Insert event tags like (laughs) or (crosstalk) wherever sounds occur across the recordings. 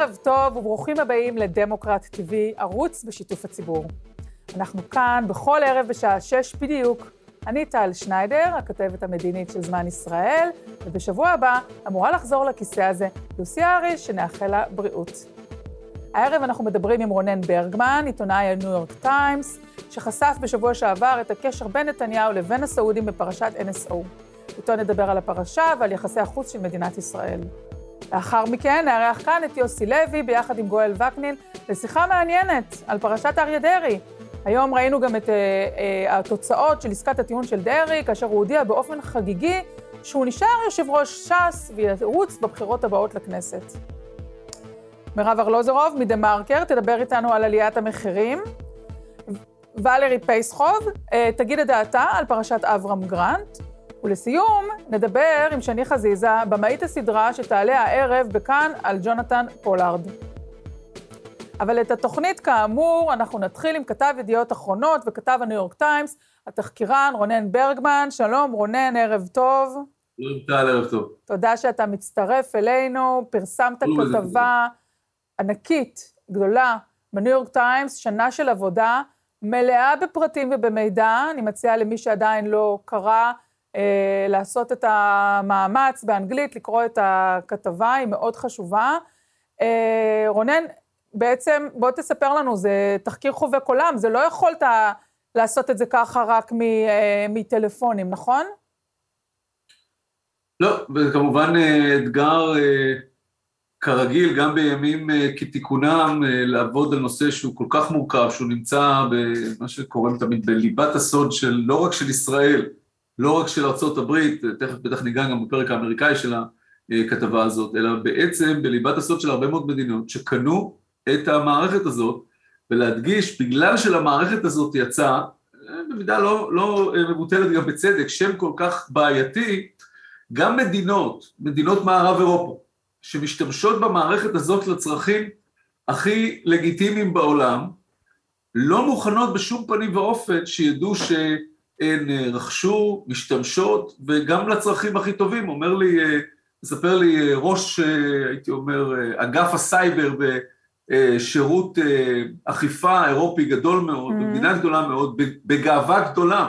ערב טוב וברוכים הבאים לדמוקרט TV, ערוץ בשיתוף הציבור. אנחנו כאן בכל ערב בשעה שש בדיוק. אני טל שניידר, הכתבת המדינית של זמן ישראל, ובשבוע הבא אמורה לחזור לכיסא הזה לוסי אריש, שנאחל לה בריאות. הערב אנחנו מדברים עם רונן ברגמן, עיתונאי הניו יורק טיימס, שחשף בשבוע שעבר את הקשר בין נתניהו לבין הסעודים בפרשת NSO. איתו נדבר על הפרשה ועל יחסי החוץ של מדינת ישראל. לאחר מכן נארח כאן את יוסי לוי ביחד עם גואל וקנין לשיחה מעניינת על פרשת אריה דרעי. היום ראינו גם את uh, uh, התוצאות של עסקת הטיעון של דרעי, כאשר הוא הודיע באופן חגיגי שהוא נשאר יושב ראש ש"ס וירוץ בבחירות הבאות לכנסת. מירב ארלוזורוב מדה-מרקר תדבר איתנו על עליית המחירים. ולרי פייסחוב uh, תגיד את דעתה על פרשת אברהם גרנט. ולסיום, נדבר עם שני חזיזה, במאית הסדרה שתעלה הערב בכאן על ג'ונתן פולארד. אבל את התוכנית, כאמור, אנחנו נתחיל עם כתב ידיעות אחרונות וכתב הניו יורק טיימס, התחקירן רונן ברגמן. שלום, רונן, ערב טוב. שלום טל, ערב טוב. תודה שאתה מצטרף אלינו. פרסמת כתבה ענקית, גדולה, בניו יורק טיימס, שנה של עבודה, מלאה בפרטים ובמידע. אני מציעה למי שעדיין לא קרא, לעשות את המאמץ באנגלית, לקרוא את הכתבה, היא מאוד חשובה. אה, רונן, בעצם, בוא תספר לנו, זה תחקיר חובק עולם, זה לא יכולת לעשות את זה ככה רק אה, מטלפונים, נכון? לא, וזה כמובן אתגר כרגיל, גם בימים כתיקונם, לעבוד על נושא שהוא כל כך מורכב, שהוא נמצא במה שקוראים תמיד בליבת הסוד של, לא רק של ישראל, לא רק של ארצות הברית, תכף בטח ניגע גם בפרק האמריקאי של הכתבה הזאת, אלא בעצם בליבת הסוד של הרבה מאוד מדינות שקנו את המערכת הזאת, ולהדגיש, בגלל שלמערכת הזאת יצא, במידה לא, לא מבוטלת גם בצדק, שם כל כך בעייתי, גם מדינות, מדינות מערב אירופה, שמשתמשות במערכת הזאת לצרכים הכי לגיטימיים בעולם, לא מוכנות בשום פנים ואופן שידעו ש... הן אה, רכשו, משתמשות, וגם לצרכים הכי טובים. אומר לי, אה, מספר לי אה, ראש, הייתי אומר, אגף הסייבר בשירות אכיפה אירופי גדול מאוד, mm-hmm. במדינה גדולה מאוד, בגאווה גדולה,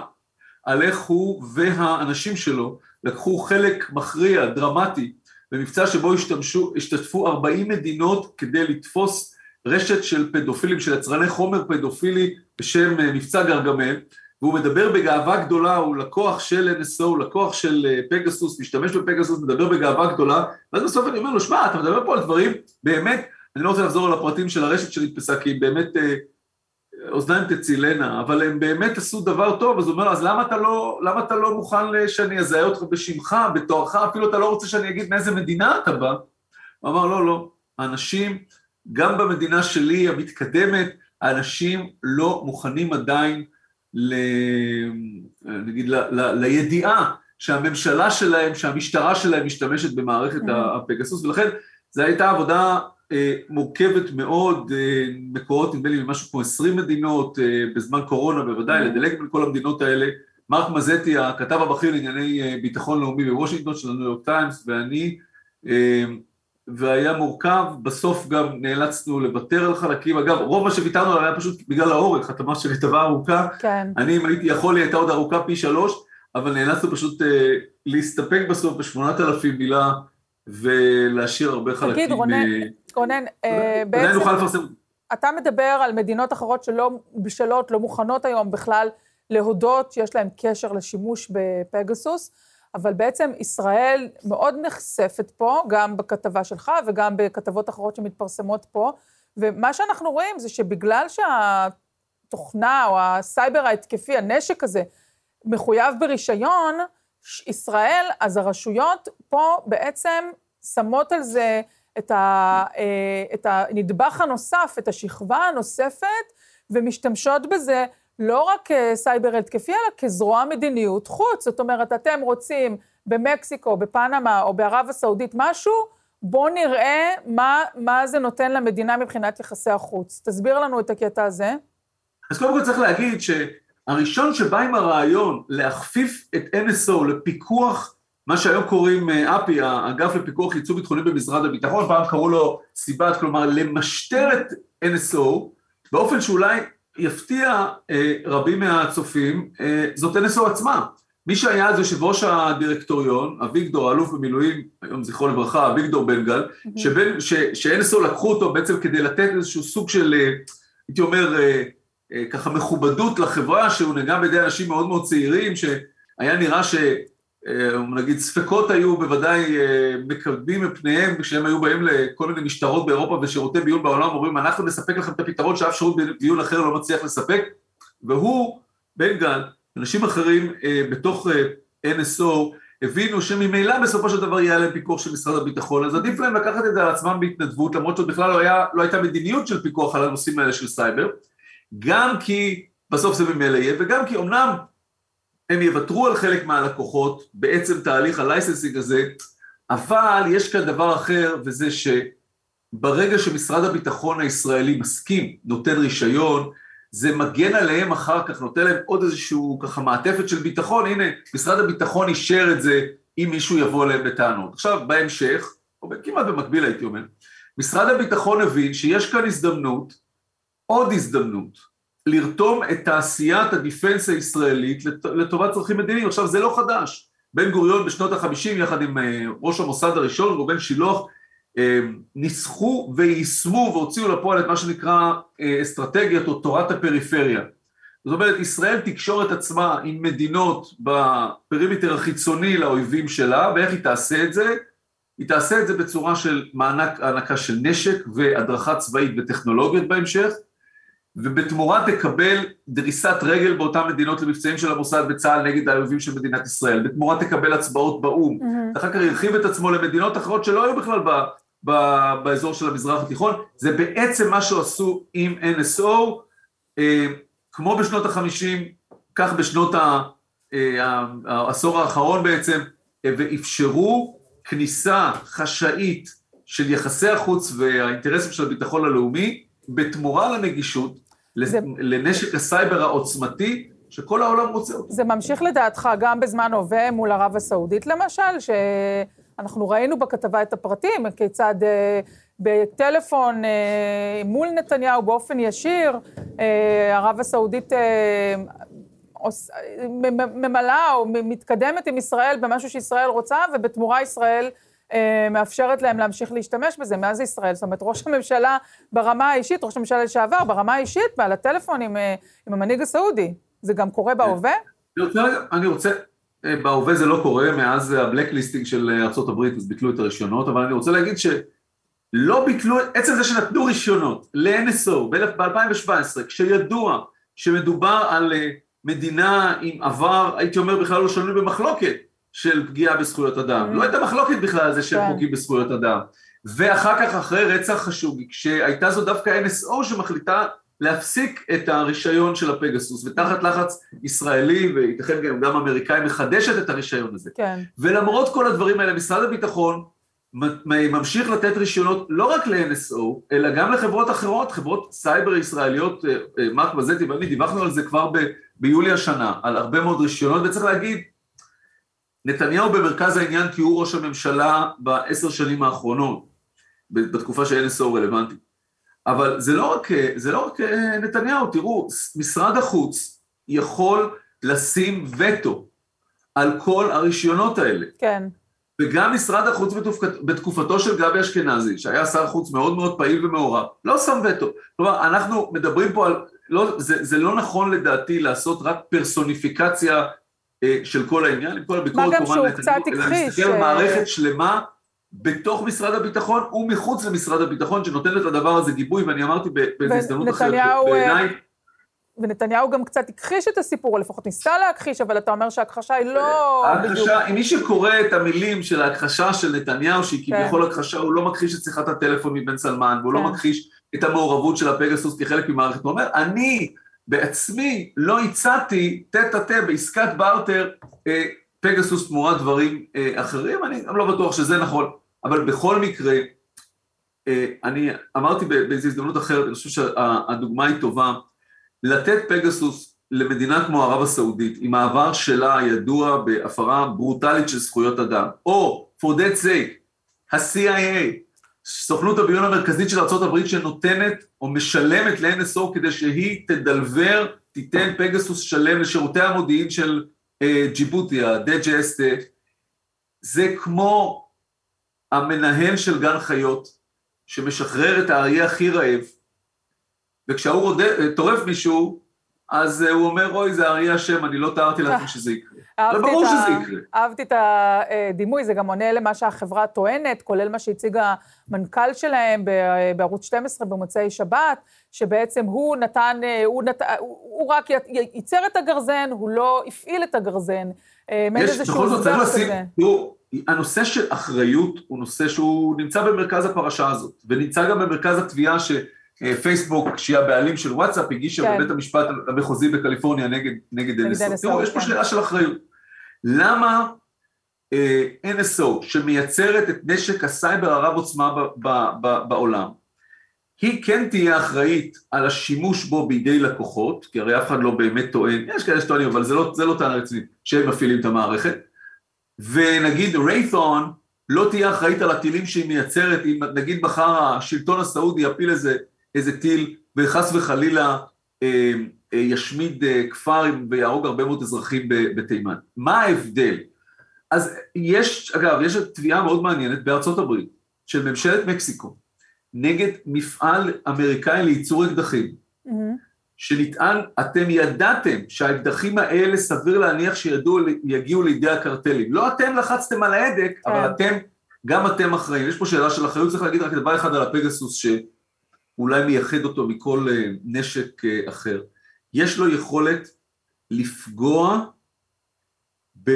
על איך הוא והאנשים שלו לקחו חלק מכריע, דרמטי, במבצע שבו השתמשו, השתתפו 40 מדינות כדי לתפוס רשת של פדופילים, של יצרני חומר פדופילי בשם מבצע גרגמל, והוא מדבר בגאווה גדולה, הוא לקוח של NSO, הוא לקוח של אה, פגסוס, משתמש בפגסוס, מדבר בגאווה גדולה, ואז בסוף אני אומר לו, שמע, אתה מדבר פה על דברים, באמת, אני לא רוצה לחזור על הפרטים של הרשת שנתפסה, כי באמת אה, אוזניים תצילנה, אבל הם באמת עשו דבר טוב, אז הוא אומר, אז למה אתה לא, למה אתה לא מוכן שאני אזהה אותך בשמך, בתוארך, אפילו אתה לא רוצה שאני אגיד מאיזה מדינה אתה בא? הוא אמר, לא, לא, האנשים, גם במדינה שלי המתקדמת, האנשים לא מוכנים עדיין ל... נגיד, ל, ל, לידיעה שהממשלה שלהם, שהמשטרה שלהם משתמשת במערכת mm-hmm. הפגסוס, ולכן זו הייתה עבודה אה, מורכבת מאוד, אה, מקורות נדמה לי ממשהו כמו 20 מדינות, אה, בזמן קורונה בוודאי, mm-hmm. לדלג בין כל המדינות האלה. מרק מזטי, הכתב הבכיר לענייני אה, ביטחון לאומי בוושינגטון של הניו יורק טיימס, ואני, אה, והיה מורכב, בסוף גם נאלצנו לוותר על חלקים, אגב, רוב מה שוויתרנו עליו היה פשוט בגלל האורך, התאמה של כתבה ארוכה, כן. אני אם הייתי יכול, היא הייתה עוד ארוכה פי שלוש, אבל נאלצנו פשוט אה, להסתפק בסוף בשמונת אלפים מילה, ולהשאיר הרבה חלקים. תגיד, רונן, אה, רונן, אה, בעצם, אתה מדבר על מדינות אחרות שלא בשלות, לא מוכנות היום בכלל להודות שיש להן קשר לשימוש בפגסוס, אבל בעצם ישראל מאוד נחשפת פה, גם בכתבה שלך וגם בכתבות אחרות שמתפרסמות פה, ומה שאנחנו רואים זה שבגלל שהתוכנה או הסייבר ההתקפי, הנשק הזה, מחויב ברישיון, ישראל, אז הרשויות פה בעצם שמות על זה את, ה, אה, את הנדבך הנוסף, את השכבה הנוספת, ומשתמשות בזה לא רק סייבר התקפי, אלא כזרוע מדיניות חוץ. זאת אומרת, אתם רוצים במקסיקו, בפנמה או בערב הסעודית משהו, בואו נראה מה, מה זה נותן למדינה מבחינת יחסי החוץ. תסביר לנו את הקטע הזה. אז קודם כל צריך להגיד שהראשון שבא עם הרעיון להכפיף את NSO לפיקוח מה שהיום קוראים אפ"י, האגף לפיקוח ייצוא ביטחוני במשרד הביטחון, פעם קראו לו סיבת, כלומר למשטר את NSO, באופן שאולי יפתיע אה, רבים מהצופים, אה, זאת NSO עצמה. מי שהיה אז יושב ראש הדירקטוריון, אביגדור, אלוף במילואים, היום זכרו לברכה, אביגדור בן גל, ש-NSO לקחו אותו בעצם כדי לתת איזשהו סוג של, אה, הייתי אומר, ככה מכובדות לחברה, שהוא נגע בידי אנשים מאוד מאוד צעירים, שהיה נראה ש... אה, נגיד ספקות היו בוודאי אה, מקדמים מפניהם כשהם היו באים לכל מיני משטרות באירופה ושירותי ביון בעולם, אומרים אנחנו נספק לכם את הפתרון שאף שירות ביון אחר לא מצליח לספק, והוא, בן גל, אנשים אחרים אה, בתוך NSO הבינו שממילא בסופו של דבר יהיה להם פיקוח של משרד הביטחון, אז עדיף להם לקחת את זה על עצמם בהתנדבות, למרות שבכלל לא, היה, לא הייתה מדיניות של פיקוח על הנושאים האלה של סייבר, גם כי בסוף זה ממילא יהיה, וגם כי אמנם הם יוותרו על חלק מהלקוחות בעצם תהליך ה licensing הזה, אבל יש כאן דבר אחר, וזה שברגע שמשרד הביטחון הישראלי מסכים, נותן רישיון, זה מגן עליהם אחר כך, נותן להם עוד איזשהו ככה מעטפת של ביטחון, הנה, משרד הביטחון אישר את זה אם מישהו יבוא אליהם בטענות. עכשיו, בהמשך, או כמעט במקביל הייתי אומר, משרד הביטחון הבין שיש כאן הזדמנות, עוד הזדמנות, לרתום את תעשיית הדיפנס הישראלית לטובת צרכים מדיניים. עכשיו, זה לא חדש. בן גוריון בשנות החמישים, יחד עם אה, ראש המוסד הראשון, ראובן שילוח, אה, ניסחו ויישמו והוציאו לפועל את מה שנקרא אה, אסטרטגיית או תורת הפריפריה. זאת אומרת, ישראל תקשור את עצמה עם מדינות בפרימיטר החיצוני לאויבים שלה, ואיך היא תעשה את זה? היא תעשה את זה בצורה של מענק, הענקה של נשק והדרכה צבאית וטכנולוגיות בהמשך, ובתמורה תקבל דריסת רגל באותן מדינות למבצעים של המוסד וצה"ל נגד האויבים של מדינת ישראל, בתמורה תקבל הצבעות באו"ם, mm-hmm. אחר כך הרחיב את עצמו למדינות אחרות שלא היו בכלל ב, ב, באזור של המזרח התיכון, זה בעצם מה שעשו עם NSO, אה, כמו בשנות החמישים, כך בשנות ה, אה, העשור האחרון בעצם, אה, ואפשרו כניסה חשאית של יחסי החוץ והאינטרסים של הביטחון הלאומי, בתמורה לנגישות, זה... לנשק הסייבר העוצמתי, שכל העולם רוצה אותו. זה ממשיך לדעתך גם בזמן הווה מול ערב הסעודית למשל, שאנחנו ראינו בכתבה את הפרטים, כיצד אה, בטלפון אה, מול נתניהו באופן ישיר, אה, ערב הסעודית אה, ממלאה או מתקדמת עם ישראל במשהו שישראל רוצה, ובתמורה ישראל מאפשרת להם להמשיך להשתמש בזה מאז ישראל. זאת אומרת, ראש הממשלה ברמה האישית, ראש הממשלה לשעבר, ברמה האישית, מעל הטלפון עם, אה, עם המנהיג הסעודי. זה גם קורה בהווה? אני רוצה, אני רוצה, אה, בהווה זה לא קורה, מאז ה blacklisting של ארה"ב, אז ביטלו את הרישיונות, אבל אני רוצה להגיד שלא ביטלו, עצם זה שנתנו רישיונות ל-NSO ב-2017, כשידוע שמדובר על מדינה עם עבר, הייתי אומר בכלל לא שנוי במחלוקת, של פגיעה בזכויות אדם. Mm. לא הייתה מחלוקת בכלל על זה שהם כן. פוגעים בזכויות אדם. ואחר כך, אחרי רצח חשוב, כשהייתה זו דווקא NSO שמחליטה להפסיק את הרישיון של הפגסוס, ותחת לחץ ישראלי, וייתכן גם, גם אמריקאי, מחדשת את הרישיון הזה. כן. ולמרות כל הדברים האלה, משרד הביטחון ממשיך לתת רישיונות לא רק ל-NSO, אלא גם לחברות אחרות, חברות סייבר ישראליות, אה, אה, מרק בזטי ואני דיווחנו על זה כבר ב- ביולי השנה, על הרבה מאוד רישיונות, וצריך להגיד, נתניהו במרכז העניין כי הוא ראש הממשלה בעשר שנים האחרונות, בתקופה ש-NSO רלוונטי. אבל זה לא רק, זה לא רק אה, נתניהו, תראו, משרד החוץ יכול לשים וטו על כל הרישיונות האלה. כן. וגם משרד החוץ בתקופתו של גבי אשכנזי, שהיה שר חוץ מאוד מאוד פעיל ומעורב, לא שם וטו. כלומר, אנחנו מדברים פה על, לא, זה, זה לא נכון לדעתי לעשות רק פרסוניפיקציה של כל העניין, עם כל הביקורת כמובן, אלא להסתכל על מערכת שלמה בתוך משרד הביטחון ומחוץ למשרד הביטחון, שנותנת לדבר הזה גיבוי, ואני אמרתי באיזו הזדמנות אחרת, אה, בעיניי... ונתניהו גם קצת הכחיש את הסיפור, או לפחות ניסה להכחיש, אבל אתה אומר שההכחשה היא לא... ההכחשה, אם מי שקורא את המילים של ההכחשה של נתניהו, שהיא כן. כביכול הכחשה, הוא לא מכחיש את שיחת הטלפון מבן סלמן, והוא לא כן. מכחיש את המעורבות של הפגסוס כחלק ממערכת, הוא אומר, אני בעצמי לא הצעתי טטה טה בעסקת בארטר אה, פגסוס תמורת דברים אה, אחרים, אני גם לא בטוח שזה נכון, אבל בכל מקרה, אה, אני אמרתי באיזו הזדמנות אחרת, אני חושב שהדוגמה היא טובה, לתת פגסוס למדינה כמו ערב הסעודית, עם העבר שלה הידוע בהפרה ברוטלית של זכויות אדם, או for that sake, ה-CIA, סוכנות הביון המרכזית של ארה"ב שנותנת או משלמת ל-NSO כדי שהיא תדלבר, תיתן פגסוס שלם לשירותי המודיעין של אה, ג'יבוטי, ה-DGST, זה כמו המנהל של גן חיות, שמשחרר את האריה הכי רעב, וכשהוא טורף מישהו, אז הוא אומר, אוי, זה אריה השם, אני לא תיארתי לעצמי שזה יקרה. זה ברור שזה יקרה. אהבתי את הדימוי, זה גם עונה למה שהחברה טוענת, כולל מה שהציג המנכ"ל שלהם בערוץ 12 במוצאי שבת, שבעצם הוא נתן, הוא, נת... הוא רק ייצר את הגרזן, הוא לא הפעיל את הגרזן. יש, בכל זאת צריך לשים, תראו, הנושא של אחריות הוא נושא שהוא נמצא במרכז הפרשה הזאת, ונמצא גם במרכז התביעה שפייסבוק, שהיא הבעלים של וואטסאפ, הגישה כן. בבית המשפט המחוזי בקליפורניה נגד, נגד NSO. תראו, יש פה כן. שאלה של אחריות. למה אה, NSO, שמייצרת את נשק הסייבר הרב עוצמה ב, ב, ב, בעולם, היא כן תהיה אחראית על השימוש בו בידי לקוחות, כי הרי אף אחד לא באמת טוען, יש כאלה שטוענים, אבל זה לא, זה לא טענה רצינית, שהם מפעילים את המערכת, ונגיד רייתון לא תהיה אחראית על הטילים שהיא מייצרת, אם נגיד מחר השלטון הסעודי יפיל איזה, איזה טיל וחס וחלילה אה, אה, ישמיד אה, כפר ויהרוג הרבה מאוד אזרחים בתימן. מה ההבדל? אז יש, אגב, יש תביעה מאוד מעניינת בארצות הברית של ממשלת מקסיקו נגד מפעל אמריקאי לייצור אקדחים. Mm-hmm. שנטען, אתם ידעתם שהאקדחים האלה סביר להניח שיגיעו לידי הקרטלים. לא אתם לחצתם על ההדק, כן. אבל אתם, גם אתם אחראים. יש פה שאלה של אחריות, צריך להגיד רק דבר אחד על הפגסוס, שאולי מייחד אותו מכל אה, נשק אה, אחר. יש לו יכולת לפגוע ב...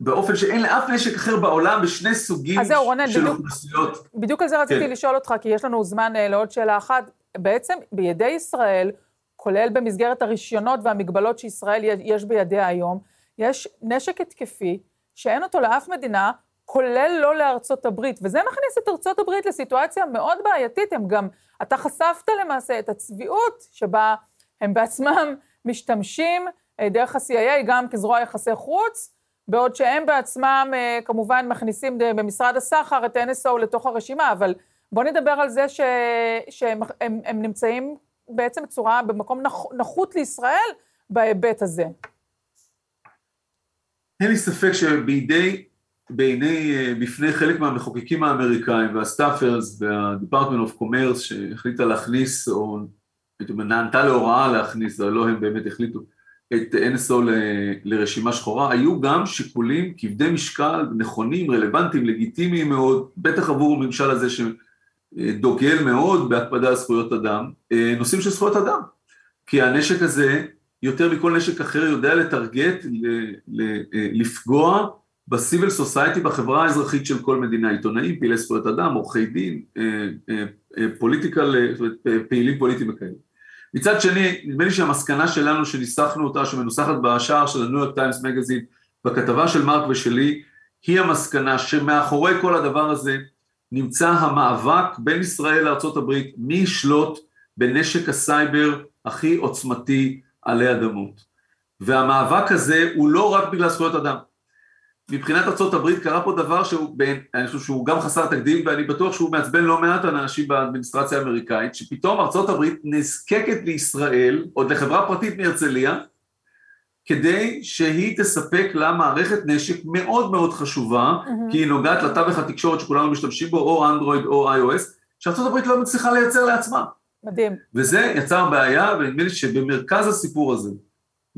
באופן שאין לאף נשק אחר בעולם בשני סוגים זהו, רונן, של בדיוק, אוכלוסיות. בדיוק על זה רציתי כן. לשאול אותך, כי יש לנו זמן אה, לעוד שאלה אחת. בעצם בידי ישראל, כולל במסגרת הרישיונות והמגבלות שישראל יש בידיה היום, יש נשק התקפי שאין אותו לאף מדינה, כולל לא לארצות הברית, וזה מכניס את ארצות הברית לסיטואציה מאוד בעייתית, הם גם, אתה חשפת למעשה את הצביעות שבה הם בעצמם משתמשים אה, דרך ה-CIA גם כזרוע יחסי חוץ, בעוד שהם בעצמם אה, כמובן מכניסים במשרד הסחר את NSO לתוך הרשימה, אבל בואו נדבר על זה ש... שהם הם, הם נמצאים בעצם בצורה, במקום נח, נחות לישראל בהיבט הזה. אין לי ספק שבידי, בעיני, אה, בפני חלק מהמחוקקים האמריקאים וה staffers וה-Department of Commerce שהחליטה להכניס, או נענתה להוראה להכניס, אבל לא הם באמת החליטו, את NSO ל, לרשימה שחורה, היו גם שיקולים כבדי משקל, נכונים, רלוונטיים, לגיטימיים מאוד, בטח עבור הממשל הזה ש... דוגל מאוד בהקפדה על זכויות אדם, אה, נושאים של זכויות אדם. כי הנשק הזה, יותר מכל נשק אחר, יודע לטרגט, אה, לפגוע בסיביל סוסייטי, בחברה האזרחית של כל מדינה, עיתונאים, פעילי זכויות אדם, עורכי דין, אה, פוליטיקל, פעילים פוליטיים וכאלה. מצד שני, נדמה לי שהמסקנה שלנו שניסחנו אותה, שמנוסחת בשער של הניו יורק טיימס מגזין, בכתבה של מרק ושלי, היא המסקנה שמאחורי כל הדבר הזה נמצא המאבק בין ישראל לארה"ב מי ישלוט בנשק הסייבר הכי עוצמתי עלי אדמות. והמאבק הזה הוא לא רק בגלל זכויות אדם. מבחינת ארה"ב קרה פה דבר שהוא, בין, אני חושב שהוא גם חסר תקדים ואני בטוח שהוא מעצבן לא מעט אנשים באדמיניסטרציה האמריקאית, שפתאום ארה"ב נזקקת לישראל, עוד לחברה פרטית מהרצליה, כדי שהיא תספק לה מערכת נשק מאוד מאוד חשובה, mm-hmm. כי היא נוגעת לתווך התקשורת שכולנו משתמשים בו, או אנדרואיד או iOS, הברית לא מצליחה לייצר לעצמה. מדהים. וזה יצר בעיה, ונדמה לי שבמרכז הסיפור הזה,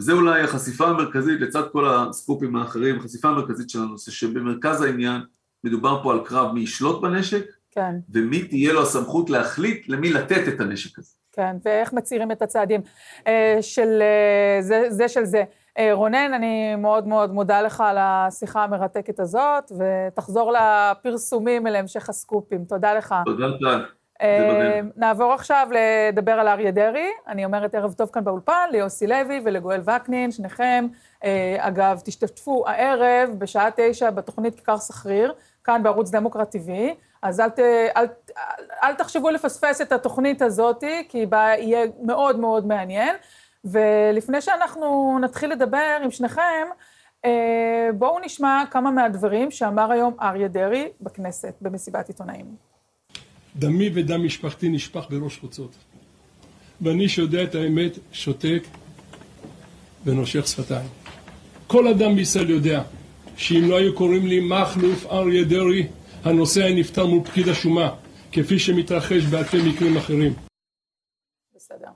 וזה אולי החשיפה המרכזית לצד כל הסקופים האחרים, החשיפה המרכזית של הנושא, שבמרכז העניין מדובר פה על קרב מי ישלוט בנשק, כן. ומי תהיה לו הסמכות להחליט למי לתת את הנשק הזה. כן, ואיך מצהירים את הצעדים אה, של אה, זה, זה של זה. אה, רונן, אני מאוד מאוד מודה לך על השיחה המרתקת הזאת, ותחזור לפרסומים להמשך הסקופים. תודה לך. תודה, תודה. אה, נעבור עכשיו לדבר על אריה דרעי. אני אומרת ערב טוב כאן באולפן, ליוסי לוי ולגואל וקנין, שניכם. אה, אגב, תשתתפו הערב בשעה תשע בתוכנית כיכר סחריר, כאן בערוץ דמוקרט TV. אז אל, ת, אל, אל תחשבו לפספס את התוכנית הזאת, כי בה יהיה מאוד מאוד מעניין. ולפני שאנחנו נתחיל לדבר עם שניכם, אה, בואו נשמע כמה מהדברים שאמר היום אריה דרעי בכנסת, במסיבת עיתונאים. דמי ודם משפחתי נשפך בראש חוצות. ואני שיודע את האמת, שותק ונושך שפתיים. כל אדם בישראל יודע שאם לא היו קוראים לי מכלוף אריה דרעי, הנושא היה נפתר מול פקיד השומה, כפי שמתרחש באלפי מקרים אחרים. בסדר.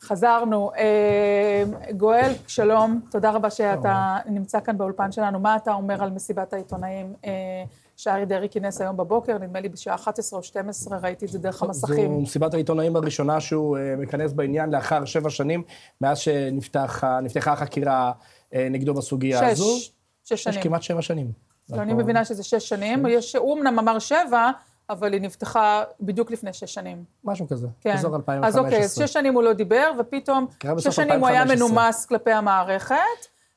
חזרנו. אה, גואל, שלום, תודה רבה שאתה נמצא כאן באולפן שלנו. מה אתה אומר על מסיבת העיתונאים אה, שאריה דרעי כינס היום בבוקר? נדמה לי בשעה 11 או 12, ראיתי את זה דרך המסכים. זו מסיבת העיתונאים הראשונה שהוא אה, מכנס בעניין לאחר שבע שנים, מאז שנפתחה החקירה נגדו בסוגיה שש, הזו. שש שש שנים. יש כמעט שבע שנים. לא, אני מבינה שזה שש שנים. יש, הוא אמנם אמר שבע, אבל היא נפתחה בדיוק לפני שש שנים. משהו כזה, כן. אזור 2015. אז אוקיי, אז שש שנים הוא לא דיבר, ופתאום, שש שנים הוא היה 2015. מנומס כלפי המערכת,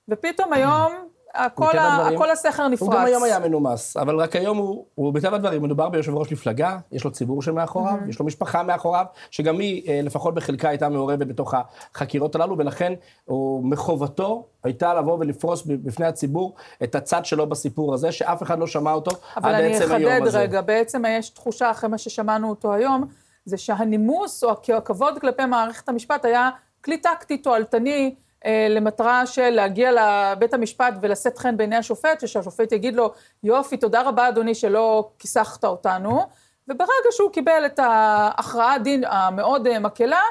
ופתאום היום הכל, ה, הדברים, הכל הסכר נפרץ. הוא גם היום היה מנומס, אבל רק היום הוא, הוא מטבע הדברים, מדובר ביושב ראש מפלגה, יש לו ציבור שמאחוריו, יש לו משפחה מאחוריו, שגם היא, אה, לפחות בחלקה, הייתה מעורבת בתוך החקירות הללו, ולכן הוא, מחובתו הייתה לבוא ולפרוס בפני הציבור את הצד שלו בסיפור הזה, שאף אחד לא שמע אותו אבל עד אני עצם היום אחדד הזה. רגע, בעצם יש תחושה, אחרי מה ששמענו אותו היום, זה שהנימוס או הכבוד כלפי מערכת המשפט היה כלי טקטי תועלתני למטרה של להגיע לבית המשפט ולשאת חן בעיני השופט, ושהשופט יגיד לו, יופי, תודה רבה אדוני שלא כיסחת אותנו, וברגע שהוא קיבל את ההכרעת דין המאוד אה, מקלה,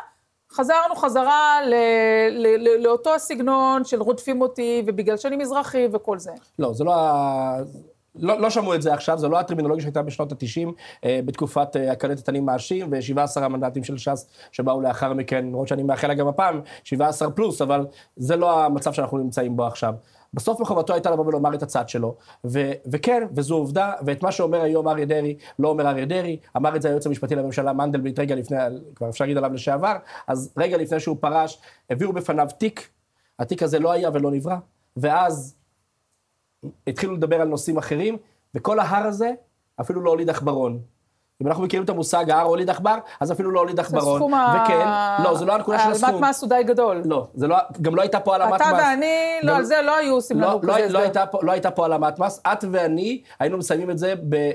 חזרנו חזרה ל- ל- ל- לאותו הסגנון של רודפים אותי, ובגלל שאני מזרחי וכל זה. לא, זה לא ה... לא, לא שמעו את זה עכשיו, זו לא הטרמינולוגיה שהייתה בשנות ה-90, אה, בתקופת אה, הקלטת אני מאשים, ו-17 המנדטים של ש"ס שבאו לאחר מכן, למרות שאני מאחל לה גם הפעם, 17 פלוס, אבל זה לא המצב שאנחנו נמצאים בו עכשיו. בסוף מחובתו הייתה לבוא ולומר את הצד שלו, ו- וכן, וזו עובדה, ואת מה שאומר היום אריה דרעי, לא אומר אריה דרעי, אמר את זה היועץ המשפטי לממשלה מנדלבליט רגע לפני, כבר אפשר להגיד עליו לשעבר, אז רגע לפני שהוא פרש, הביאו בפניו תיק, התיק הזה לא היה ולא נברא, ואז התחילו לדבר על נושאים אחרים, וכל ההר הזה אפילו לא הוליד עכברון. אם אנחנו מכירים את המושג ההר הוליד עכבר, אז אפילו לא הוליד זה עכברון. סכום ה... וכן, לא, זה לא הנקודה של הסכום. העלמת מס הוא די גדול. לא, זה לא, גם לא הייתה פה העלמת מס. אתה ואני, לא, על זה לא היו עושים לא, לנו לא, כזה לא, הסדר. לא הייתה פה העלמת מס, את ואני היינו מסיימים את זה ב, אה,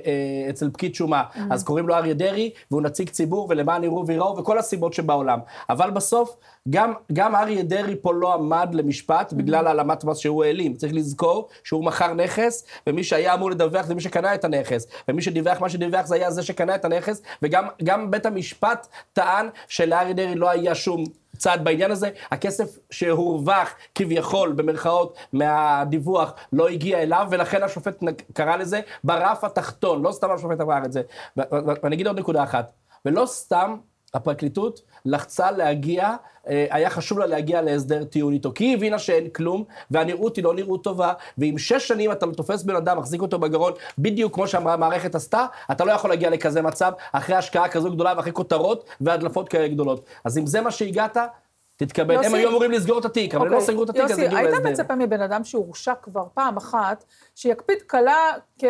אצל פקיד שומה. Mm. אז קוראים לו אריה דרעי, והוא נציג ציבור, ולמען יראו וייראו, וכל הסיבות שבעולם. אבל בסוף, גם, גם אריה דרעי פה לא עמד למשפט Mm. בגלל העלמת מס שהוא העלים. צריך לזכור שהוא מכר נכס, ומי שהיה אמור לדווח זה מי שקנה את הנכס. ומי שדיווח מה שדיווח זה היה זה שקנה את הנכס, וגם גם בית המשפט טען שלאריה דרעי לא היה שום... צעד בעניין הזה, הכסף שהורווח כביכול במרכאות מהדיווח לא הגיע אליו ולכן השופט קרא לזה ברף התחתון, לא סתם השופט אמר את זה. ואני אגיד עוד נקודה אחת, ולא סתם הפרקליטות לחצה להגיע, אה, היה חשוב לה להגיע להסדר טיעון איתו, כי היא הבינה שאין כלום, והנראות היא לא נראות טובה, ואם שש שנים אתה תופס בן אדם, מחזיק אותו בגרון, בדיוק כמו שהמערכת המערכת עשתה, אתה לא יכול להגיע לכזה מצב, אחרי השקעה כזו גדולה ואחרי כותרות והדלפות כאלה גדולות. אז אם זה מה שהגעת, תתקבל. יוסי- הם היו אמורים לסגור את התיק, אבל הם לא אוקיי. סגרו את התיק, אז יוסי, הגיעו היית להסדר. מצפה מבן אדם שהורשע כבר פעם אחת, שיקפיד קלה כ...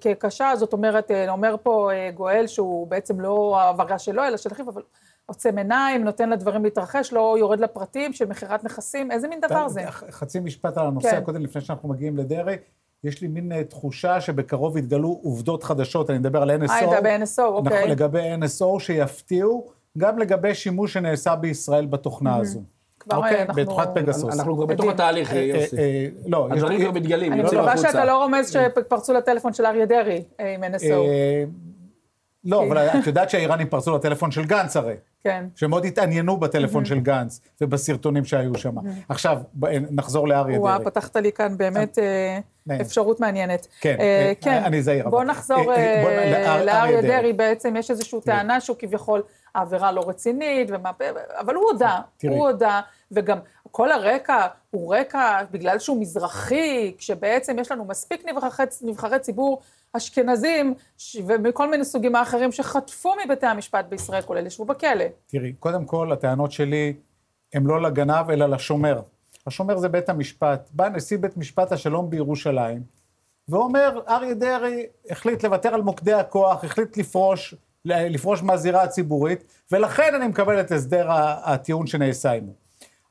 כקשה, זאת אומרת, אה, אומר פה אה, גואל שהוא בעצם לא העברה שלו, אלא של אחיו, אבל עוצם עיניים, נותן לדברים להתרחש, לא יורד לפרטים של מכירת נכסים, איזה מין דבר זה? חצי משפט על הנושא כן. הקודם, לפני שאנחנו מגיעים לדרעי. יש לי מין אה, תחושה שבקרוב יתגלו עובדות חדשות, אני מדבר על NSO. אה, אתה ב-NSO, אוקיי. נכון, לגבי NSO שיפתיעו, גם לגבי שימוש שנעשה בישראל בתוכנה הזו. כבר, אוקיי, אה, אנחנו- בתוכנת פגסוס. אנחנו כבר בתוך. התהליך, אה, יוסי. אה, אה, לא, הדברים כבר מתגלים, אני מקווה. שאתה לא רומז שפרצו לטלפון של אריה דרעי אה, עם NSO. אה, לא. אבל את יודעת שהאיראנים פרצו לטלפון של גנץ הרי. כן. שמאוד התעניינו בטלפון של גנץ ובסרטונים שהיו שם. עכשיו, ב- נחזור לאריה וואה, דרעי. פתחת לי כאן באמת אה. אפשרות מעניינת. כן, אה, אה, כן. אני זהיר, בוא נחזור אה, אה, אה, לאריה אריה דרעי. בעצם יש איזושהי טענה שהוא כביכול העבירה לא רצינית, אבל הוא הודה. הוא הודה, וגם כל הרקע הוא רקע בגלל שהוא מזרחי, כשבעצם יש לנו מספיק נבחרי ציבור אשכנזים, ש- ומכל מיני סוגים האחרים שחטפו מבתי המשפט בישראל, כולל ישבו בכלא. תראי, קודם כל, הטענות שלי הן לא לגנב, אלא לשומר. השומר זה בית המשפט. בא נשיא בית משפט השלום בירושלים, ואומר, אריה דרעי החליט לוותר על מוקדי הכוח, החליט לפרוש, לפרוש מהזירה הציבורית, ולכן אני מקבל את הסדר הטיעון שנעשה עמו.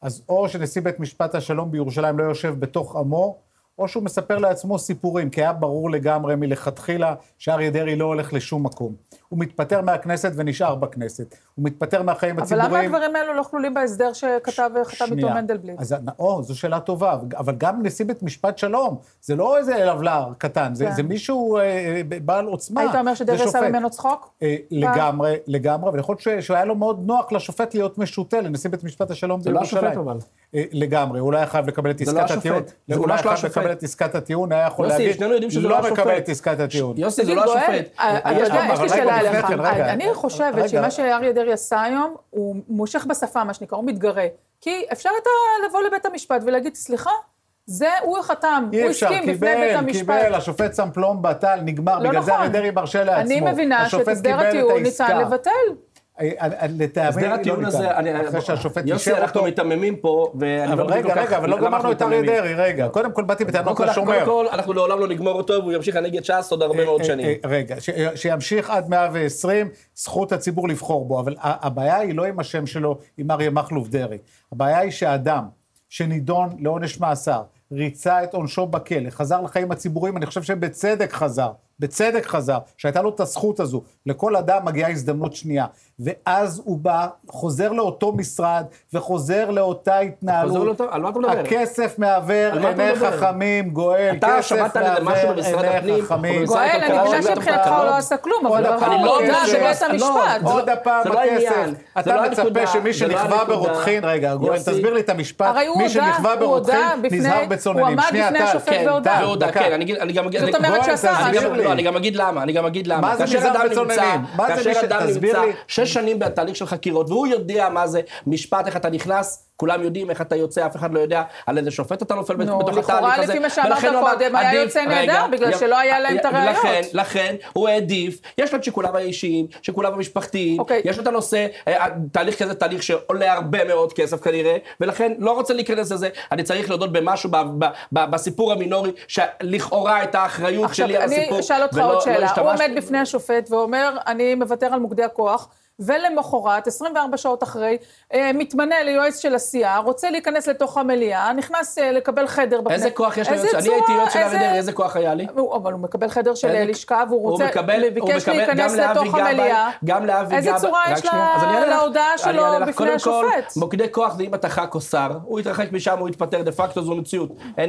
אז או שנשיא בית משפט השלום בירושלים לא יושב בתוך עמו, או שהוא מספר לעצמו סיפורים, כי היה ברור לגמרי מלכתחילה שאריה דרעי לא הולך לשום מקום. הוא מתפטר מהכנסת ונשאר בכנסת. הוא מתפטר מהחיים אבל הציבוריים. למה הדברים האלו לא כלולים בהסדר שכתב וחתם איתו. מנדלבליט? אז, או, זו שאלה טובה, אבל גם נשיא בית משפט שלום, זה לא איזה לבלר קטן, זה, כן. זה מישהו אה, אה, בעל עוצמה. היית אומר שדרעי עשה. ממנו צחוק? אה, לגמרי, לגמרי, ויכול להיות שהיה לו מאוד נוח לשופט להיות משוטה לנשיא בית משפט השלום זה לא בירושלים. השופט, אבל. אה, לגמרי, הוא לא היה חייב לקבל את זה עסקת לא השופט. הטיעון. זה הוא לא היה לא חייב. לקבל את עסקת הטיעון, היה יכול יוסי, להגיד, שנינו יודעים שזה לא לא מקבל. את עסקת הטיעון. יוסי, זה לא השופט. אה, יש לי אבל שאלה רגע. אני חושבת רגע. שמה שאריה דרעי עשה היום, הוא מושך בשפה, מה שנקרא, הוא מתגרה. כי אפשר הייתה לבוא לבית המשפט ולהגיד, סליחה, זה, הוא חתם, אי הוא אפשר, הסכים בפני בית קיבל, המשפט. קיבל, השופט שם פלום בטל, נגמר, לא בגלל זה נכון. אריה דרעי מרשה לעצמו. אני מבינה שאת הסדר קיבל הטיעון. ניתן לבטל. אה, אה, לטעמי הסדר לא הטיעון ניתן. הזה. אחרי שהשופט יוסי, אישר אנחנו אותו. מיתממים פה, ואני לא מבין רגע, כל כך רגע, אבל לא גמרנו אנחנו את אריה. דרעי, רגע. קודם כל באתי בטענות לשומר. קודם כל, אנחנו לעולם לא נגמור אותו, והוא ימשיך נגד ש"ס עוד הרבה מאוד אה, שנים. אה, רגע, שימשיך עד 120, זכות הציבור לבחור בו, אבל הבעיה היא לא עם השם שלו, עם אריה מכלוף דרעי. הבעיה היא שאדם שנידון לעונש מאסר, ריצה את עונשו בכלא, חזר לחיים הציבוריים, אני חושב שבצדק חזר, בצדק חזר, שהייתה לו את הזכות הזו. לכל אדם מגיעה הזדמנות שנייה. ואז הוא בא, חוזר לאותו משרד, וחוזר לאותה התנהלות. חוזר לאותו- על מה אתה מדבר? הכסף מעוור עיני? חכמים, גואל, אתה כסף שמעת על איזה משהו מעוור במשרד עיני חכמים. גואל, אני מבינה שמבחינתך הוא? לא עשה כלום, אבל הפעם, הוא לא הכסף. בבית לא, המשפט. זה- עוד הפעם זה לא הכסף. העניין, זה אתה לא מצפה שמי לא שנכווה. ברותחין, רגע, גואל. תסביר לי את המשפט, הרי הוא מי הודה, שנכווה הוא הודה ברותחין בפני- נזהר הוא בצוננים. עמד שנייה, בפני טל, השופט כן, והודה. כן, אני אני זאת אני- אומרת גואל, לא, אני גם אגיד למה, אני גם אגיד למה. מה זה? מה זה כאשר אדם נמצא. שש שנים בתהליך של חקירות, והוא יודע מה זה משפט, איך אתה נכנס, כולם יודעים איך אתה יוצא, אף אחד לא יודע על איזה שופט אתה נופל נו, בתוך לכאורה, התהליך הזה. לפי מה שאמרת קודם, היה יוצא נהדר, בגלל שלא היה להם את הראיות. לכן, לכן, הוא העדיף, יש לו את שיקוליו האישיים, שיקוליו המשפחתיים, אוקיי. יש לו את הנושא, אה, תהליך כזה תהליך שעולה הרבה מאוד כסף כנראה, ולכן לא רוצה להיכנס לזה, אני צריך להודות במשהו בסיפור המינורי, שלכאורה הייתה האחריות עכשיו, שלי על הסיפור, אני אשאל אותך ולא- עוד לא שאלה. הוא השתמשתי. עומד בפני השופט ואומר, אני מוותר על מוקדי הכוח, ולמחרת, 24 שעות אחרי, אה, מתמנה ליועץ של הסיעה, רוצה להיכנס לתוך המליאה, נכנס אה, לקבל חדר בכנסת. איזה כוח יש איזה ליועץ? אני צורה, הייתי יועץ של אריה איזה- דרעי, איזה כוח היה לי? הוא- אבל הוא מקבל חדר של איזה- לשכה, והוא הוא רוצה, מקבל- הוא ביקש מקבל להיכנס לתוך המליאה. גם לאבי איזה גבאי. צורה רק יש. להודעה שלו. בפני קודם כל, השופט? מוקדי כוח זה אם אתה ח"כ או שר, הוא יתרחק משם, הוא יתפטר דה פקטו, זו מציאות. אה,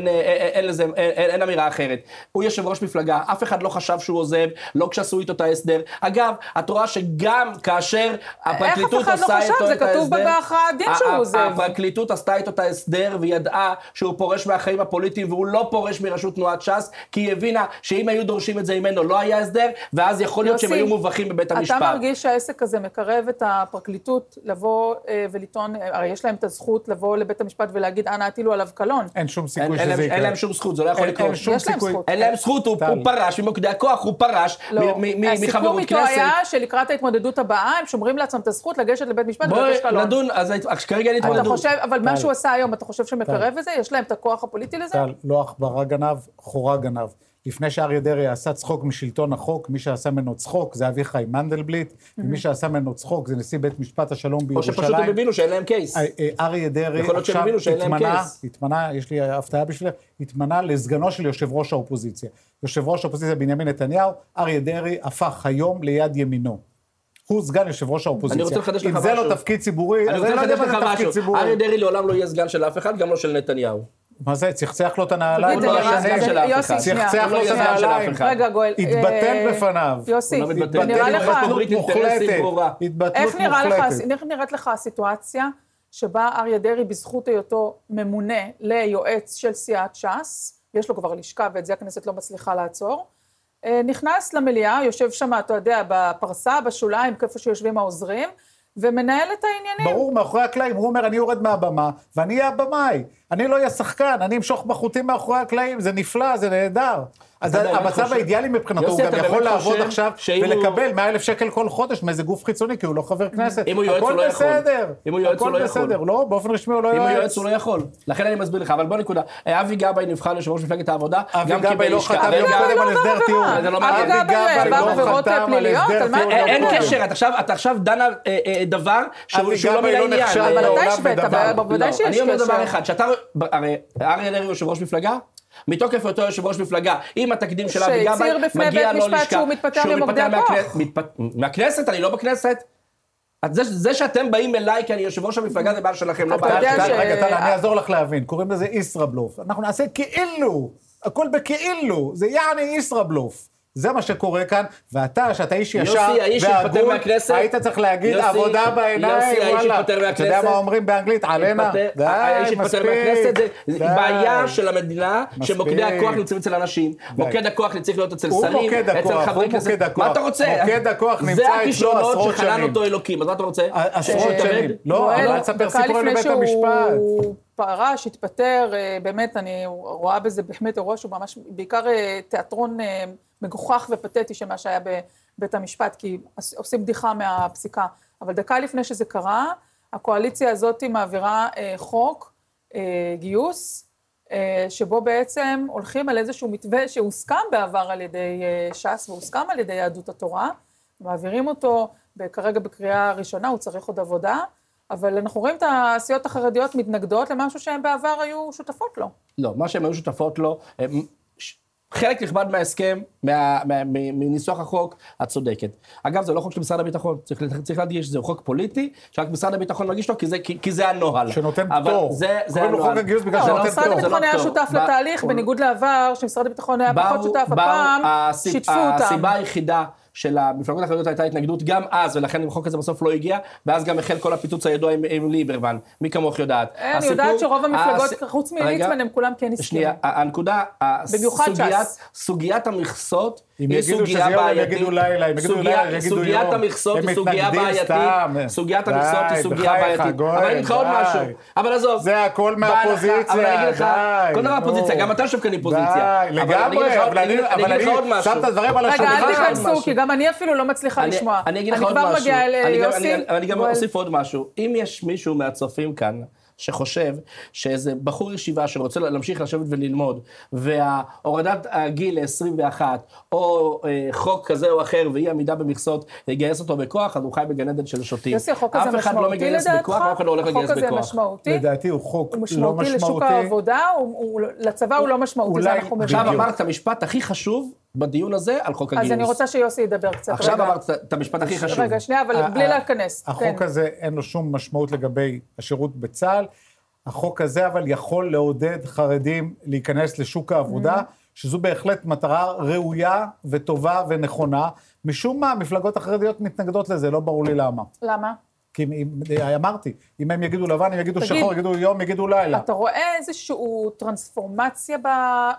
אין אמירה אחרת. הוא יושב ראש מפלגה, אף אחד לא חשב שהוא עוזב, לא כשעשו איתו את ההסדר. אגב, את רואה שגם כאשר הפרקליטות אחד לא עושה חשב? איתו זה את ההסדר... כתוב בהכרעת דין שהוא עוזב. הפרקליטות עשתה איתו את ההסדר וידעה שהוא פורש מהחיים הפוליטיים והוא לא פורש מראשות תנועת ש"ס, כי היא הבינה שאם היו דורשים את זה ממנו לא היה הסדר, ואז יכול להיות שהם היו מובכים בבית המשפט. אתה מרגיש שהעסק הזה מקרב את הפרקליטות לבוא אה, ולטעון, הרי יש להם את הזכות לבוא לבית המשפט ולהגיד, אנא הטילו עליו קלון. אין שום אין, סיכוי אין, שזה להם, יקרה. אין להם שום זכות, זה לא יכול אין- לקרות. אין להם סיכוי. זכות. אין להם זכות, הוא, פרש ממוקדי הכוח, הוא פרש לא, מ- מ- מ- הסיכום מחברות איתו כנסת. היה שלקראת ההתמודדות הבאה, הם שומרים לעצמם את הזכות לגשת לבית משפט בואי ולבקש קלון. נדון, אז כרגע אין אתה התמודדות. חושב, אבל מה. שהוא עשה היום, אתה חושב שמקרב את זה? יש להם את הכוח הפוליטי לזה? טל, לא עכברא גנב, חורא גנב. לפני שאריה דרעי עשה צחוק משלטון החוק, מי שעשה ממנו צחוק זה אביחי מנדלבליט, ומי שעשה ממנו צחוק זה נשיא בית משפט השלום או בירושלים. שפשוט הם הבינו שאין להם קייס. אה, אה, אריה דרעי עכשיו התמנה. התמנה, יש לי הפתעה בשבילך, התמנה לסגנו של יושב ראש האופוזיציה. יושב ראש האופוזיציה בנימין נתניהו, אריה דרעי הפך היום ליד ימינו. הוא סגן יושב ראש האופוזיציה. אני רוצה לחדש לך אם זה משהו. לא תפקיד ציבורי, אני אז רוצה אני לא יודע לחדש מה לך זה תפקיד משהו. ציבורי. אריה דרעי לעולם לא יהיה סגן של אף אחד, גם לא של נתניהו. מה זה, צחצח לו את הנעליים? תגיד, הוא לא זה יהיה סגן של אף אחד. צחצח לא לו את הנעליים. אחד. רגע, גואל. התבטל אה, בפניו. יוסי, לא מתבטל. נראה התבטל לך... מוחלטת. התבטלות מוחלטת. איך נראית לך הסיטואציה שבה אריה דרעי, בזכות היותו ממונה ליועץ של סיעת ש"ס, יש לו כבר לשכה ואת זה הכנסת לא מצליחה לעצור, נכנס למליאה, יושב שם, אתה יודע, בפרסה, בשוליים, איפה שיושבים העוזרים, ומנהל את העניינים. ברור, מאחורי הקלעים, הוא אומר, אני יורד מהבמה, ואני אהיה הבמאי. אני לא אהיה שחקן, אני אמשוך בחוטים מאחורי הקלעים, זה נפלא, זה נהדר. אז אתה המצב האידיאלי מבחינתו, הוא גם אתה יכול לעבוד עכשיו ולקבל 100 אלף שקל כל חודש מאיזה גוף חיצוני, כי הוא לא חבר כנסת. אם הוא יועץ, הוא לא יכול. הכל בסדר. אם הוא יועץ, הוא לא הכל יכול. בסדר. לא, באופן רשמי הוא לא אם הוא יועץ. יועץ הוא לא יכול. לכן אני מסביר לך, אבל בוא נקודה. אה, אבי גבאי נבחר ליושב ראש מפלגת העבודה, אבי גם גבאי קיבל לא לשכה. יום קודם לא על הסדר לא אבי. גבאי לא חתם על פליליות, הסדר על מה- טיעון אין- יום קודם. קשר, אתה עכשיו- אתה עכשיו דנה אה, אה, דבר שהוא לא גבאי מן לא העניין. אבל אתה השווית, בוודאי לא, שיש אני אומר דבר קשר. אחד, שאתה, הרי אריה דרעי יושב ראש מפלגה, מתוקף היותו יושב ראש מפלגה, עם התקדים של אבי גבאי, שהצהיר בפני מגיע בית לו משפט לשכה. שהוא מתפטר ממוקדי הכוח. מהכנסת, אני לא בכנסת. אז זה, זה שאתם באים אליי כי אני יושב ראש המפלגה זה בעיה שלכם, לא בעיה יודע שלי. ש- רגע, טל, אני אעזור לך להבין. קוראים לזה ישראבלוף. אנחנו נעשה כאילו, הכל בכאילו. זה יעני ישראבלוף. זה מה שקורה כאן, ואתה, שאתה איש יוסי, ישר והגון, היית צריך להגיד יוסי, עבודה יוסי, בעיניים, האיש וואלה. אתה יודע מה אומרים באנגלית? עלנה? די, האיש מספיק. מהכנסת, זה- זה די. בעיה של המדינה, מספיק. שמוקדי הכוח נמצאים אצל אנשים, מוקד הכוח צריך להיות אצל הוא שרים, אצל חברי הוא כנסת, מוקד הכוח. מה אתה רוצה? מוקד הכוח נמצא זה אצלו עשרות שחנן שנים. אותו אלוקים, אז מה אתה רוצה? עשרות שנים. לא, אבל אל תספר סיפורים לבית המשפט. פרש, התפטר, אה, באמת, אני רואה בזה באמת אירוע שהוא ממש, בעיקר אה, תיאטרון אה, מגוחך ופתטי של מה שהיה בבית המשפט, כי עושים בדיחה מהפסיקה. אבל דקה לפני שזה קרה, הקואליציה הזאת מעבירה אה, חוק אה, גיוס, אה, שבו בעצם הולכים על איזשהו מתווה שהוסכם בעבר על ידי אה, ש"ס והוסכם על ידי יהדות התורה, מעבירים אותו כרגע בקריאה ראשונה, הוא צריך עוד עבודה, אבל אנחנו רואים את הסיעות החרדיות מתנגדות למשהו שהן בעבר היו שותפות לו. לא, מה שהן היו שותפות לו, חלק נכבד מההסכם, מה- מה- מ- מניסוח החוק, את צודקת. אגב, זה לא חוק של משרד הביטחון, צריך, צריך להדגיש שזה חוק פוליטי, שרק משרד הביטחון מגיש לו, כי זה, כי, כי זה הנוהל. שנותן פטור. זה, זה קוראים לו הנוהל. חוק הגיוס בגלל לא, שנותן משרד פטור. זה הביטחון לא היה פטור. שותף לתהליך, בניגוד לעבר, שמשרד הביטחון היה פחות שותף, הפעם שיתפו אותם. הסיבה היחידה של המפלגות החרדיות הייתה התנגדות גם אז, ולכן החוק הזה בסוף לא הגיע, ואז גם החל כל הפיצוץ הידוע עם, עם ליברמן, מי כמוך יודעת. אני הסיפור- יודעת שרוב המפלגות, הס- חוץ רגע, מליצמן, הם כולם כן הסכימו. שנייה, הנקודה, ש"ס. סוגיית המכסות אם היא יגידו סוגיה שזה יום, הם. יגידו לילה, אם יגידו לילה, יגידו סוגיית יום. המכסות הם היא סוגיה בעייתית. סוגיית המכסות היא סוגיה בעייתית. אבל אני אגיד לך עוד. משהו. אבל עזוב. זה הכל מהפוזיציה, די, כל דבר נו. פוזיציה, גם אתה יושב כאן עם פוזיציה. לגמרי, אבל אני. שם את הדברים על רגע, השולחן. אל עוד תיכנסו. כי גם אני אפילו לא מצליחה אני- לשמוע. אני אגיד לך עוד כבר משהו. מגיעה אני גם- ליוסי. אני- אני גם. אוסיף עוד משהו. אם יש מישהו מהצופים כאן שחושב שאיזה בחור ישיבה שרוצה להמשיך לשבת וללמוד, והורדת הגיל ל-21, או אה, חוק כזה או אחר, ואי עמידה במכסות, יגייס אותו בכוח, אז הוא חי בגן עדן של שוטים. יוסי, החוק הזה אף אחד לא משמעותי מגייס לדעתך? בכוח, ואף אחד לא הולך לגייס החוק הזה בכוח. משמעותי? לדעתי הוא חוק הוא לא משמעותי לשוק משמעותי. העבודה, הוא- הוא- לצבא הוא לא משמעותי, זה אנחנו עכשיו מבינים. אמרת את המשפט הכי חשוב בדיון הזה על חוק הגיוס. אז אני רוצה שיוסי ידבר קצת. עכשיו רגע. אמרת את המשפט הכי חשוב. רגע, שנייה, אבל בלי להיכנס. החוק כן. הזה אין לו שום משמעות לגבי השירות בצה"ל. החוק הזה אבל יכול לעודד חרדים להיכנס לשוק העבודה, Mm-hmm. שזו בהחלט מטרה ראויה וטובה ונכונה. משום מה המפלגות החרדיות מתנגדות לזה, לא ברור לי למה. למה? כי אם, אמרתי, אם הם יגידו לבן, הם יגידו תגיד, שחור, יגידו יום, יגידו לילה. אתה רואה איזושהי טרנספורמציה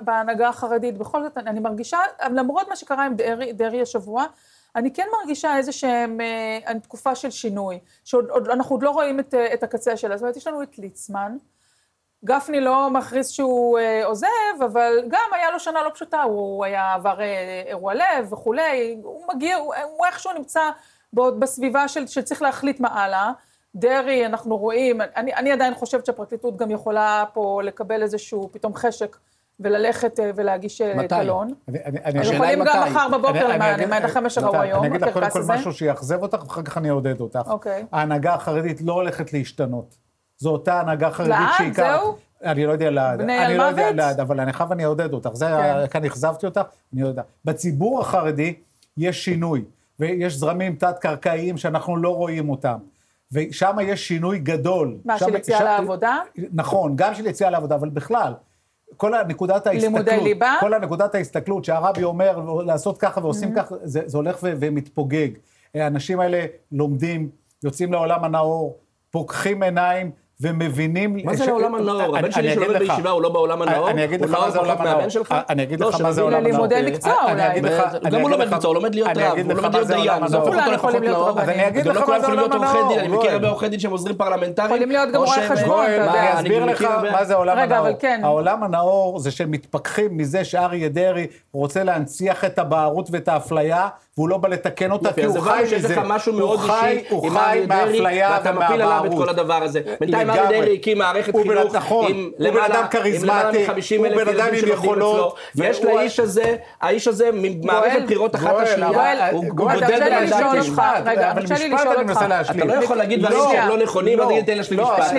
בהנהגה החרדית? בכל זאת, אני מרגישה, למרות מה שקרה עם דרעי, דרעי השבוע, אני כן מרגישה איזשהם, אה, תקופה של שינוי, שאנחנו עוד לא רואים את, אה, את הקצה שלה. זאת אומרת, יש לנו את ליצמן, גפני לא מכריז שהוא אה, עוזב, אבל גם היה לו שנה לא פשוטה, הוא היה עבר אה, אירוע לב וכולי, הוא מגיע, הוא, הוא איכשהו נמצא בסביבה של, שצריך להחליט מה הלאה. דרעי, אנחנו רואים, אני, אני עדיין חושבת שהפרקליטות גם יכולה פה לקבל איזשהו פתאום חשק וללכת אה, ולהגיש אה, מתי? קלון. אני, הם יכולים גם מתי. מחר בבוקר, למען שראו נתן, היום, אני אגיד לך קודם כל. משהו שיאכזב אותך, ואחר כך אני אעודד אותך. אוקיי. ההנהגה החרדית לא הולכת להשתנות. זו אותה הנהגה חרדית? שהיא... זהו? אני לא יודע לעד. בני אני לא יודע? לעד, אבל אני חייב אני אעודד אותך. זה, כן. כאן אכזבתי אותך, אני יודע. בציבור החרדי יש שינוי, ויש זרמים תת-קרקעיים שאנחנו לא רואים אותם. ושם יש שינוי גדול. מה, שם- של יציאה שם- לעבודה? נכון, גם של יציאה לעבודה, אבל בכלל. כל הנקודת ההסתכלות, לימודי ליבה? כל הנקודת ההסתכלות שהרבי אומר לעשות ככה ועושים Mm-hmm. ככה, זה, זה הולך ו- ומתפוגג. האנשים האלה לומדים, יוצאים לעולם הנאור, פוקחים עיניים ומבינים... מה זה לעולם הנאור? אני- הבן שלי אני שלומד אגיד לך. בישיבה הוא לא בעולם הנאור? אני אגיד לך לא מה זה עולם הנאור. אני אגיד לא, לך מה זה עולם הנאור. ללימודי מקצוע אני אולי. אגיד לך- גם אני הוא אגיד לומד לך- מקצוע, הוא לומד להיות אני רב, אגיד הוא לך לומד להיות עולם דיין, הנאור. אותו כולם יכולים להיות. רבנים. אז אני אגיד גם לך לא מה זה עולם עורכי דין, אני הנאור, מכיר. הרבה עורכי דין שהם עוזרים פרלמנטריים. יכולים להיות גם רואי חשבון, אתה יודע. אני אסביר אני לך מה זה העולם רגע, הנאור. כן. העולם הנאור זה שהם מתפכחים מזה שאריה דרעי רוצה להנציח את הבערות ואת האפליה, והוא לא בא לתקן אותה, כי אז הוא חי מזה. לך משהו הוא מאוד חי- אישי הוא חי מהאפליה ואתה מפיל עליו את ומהבערות. כל הדבר הזה. בינתיים אריה. דרעי הקים מערכת חינוך נכון, עם למעלה אדם כריזמטי, מ-50 הוא אלף בן אדם ילדים עם שלומדים יכולות, אצלו, ויש לאיש הזה, האיש הזה ממערכת בחירות אחת אבל- הוא גודל. אותך, רגע, אבל תרשה לי משפט לשאול אני אותך. מנסה להשלים. אתה לא יכול להגיד דברים לא, שהם לא נכונים, תגיד תן לי להשלים משפט.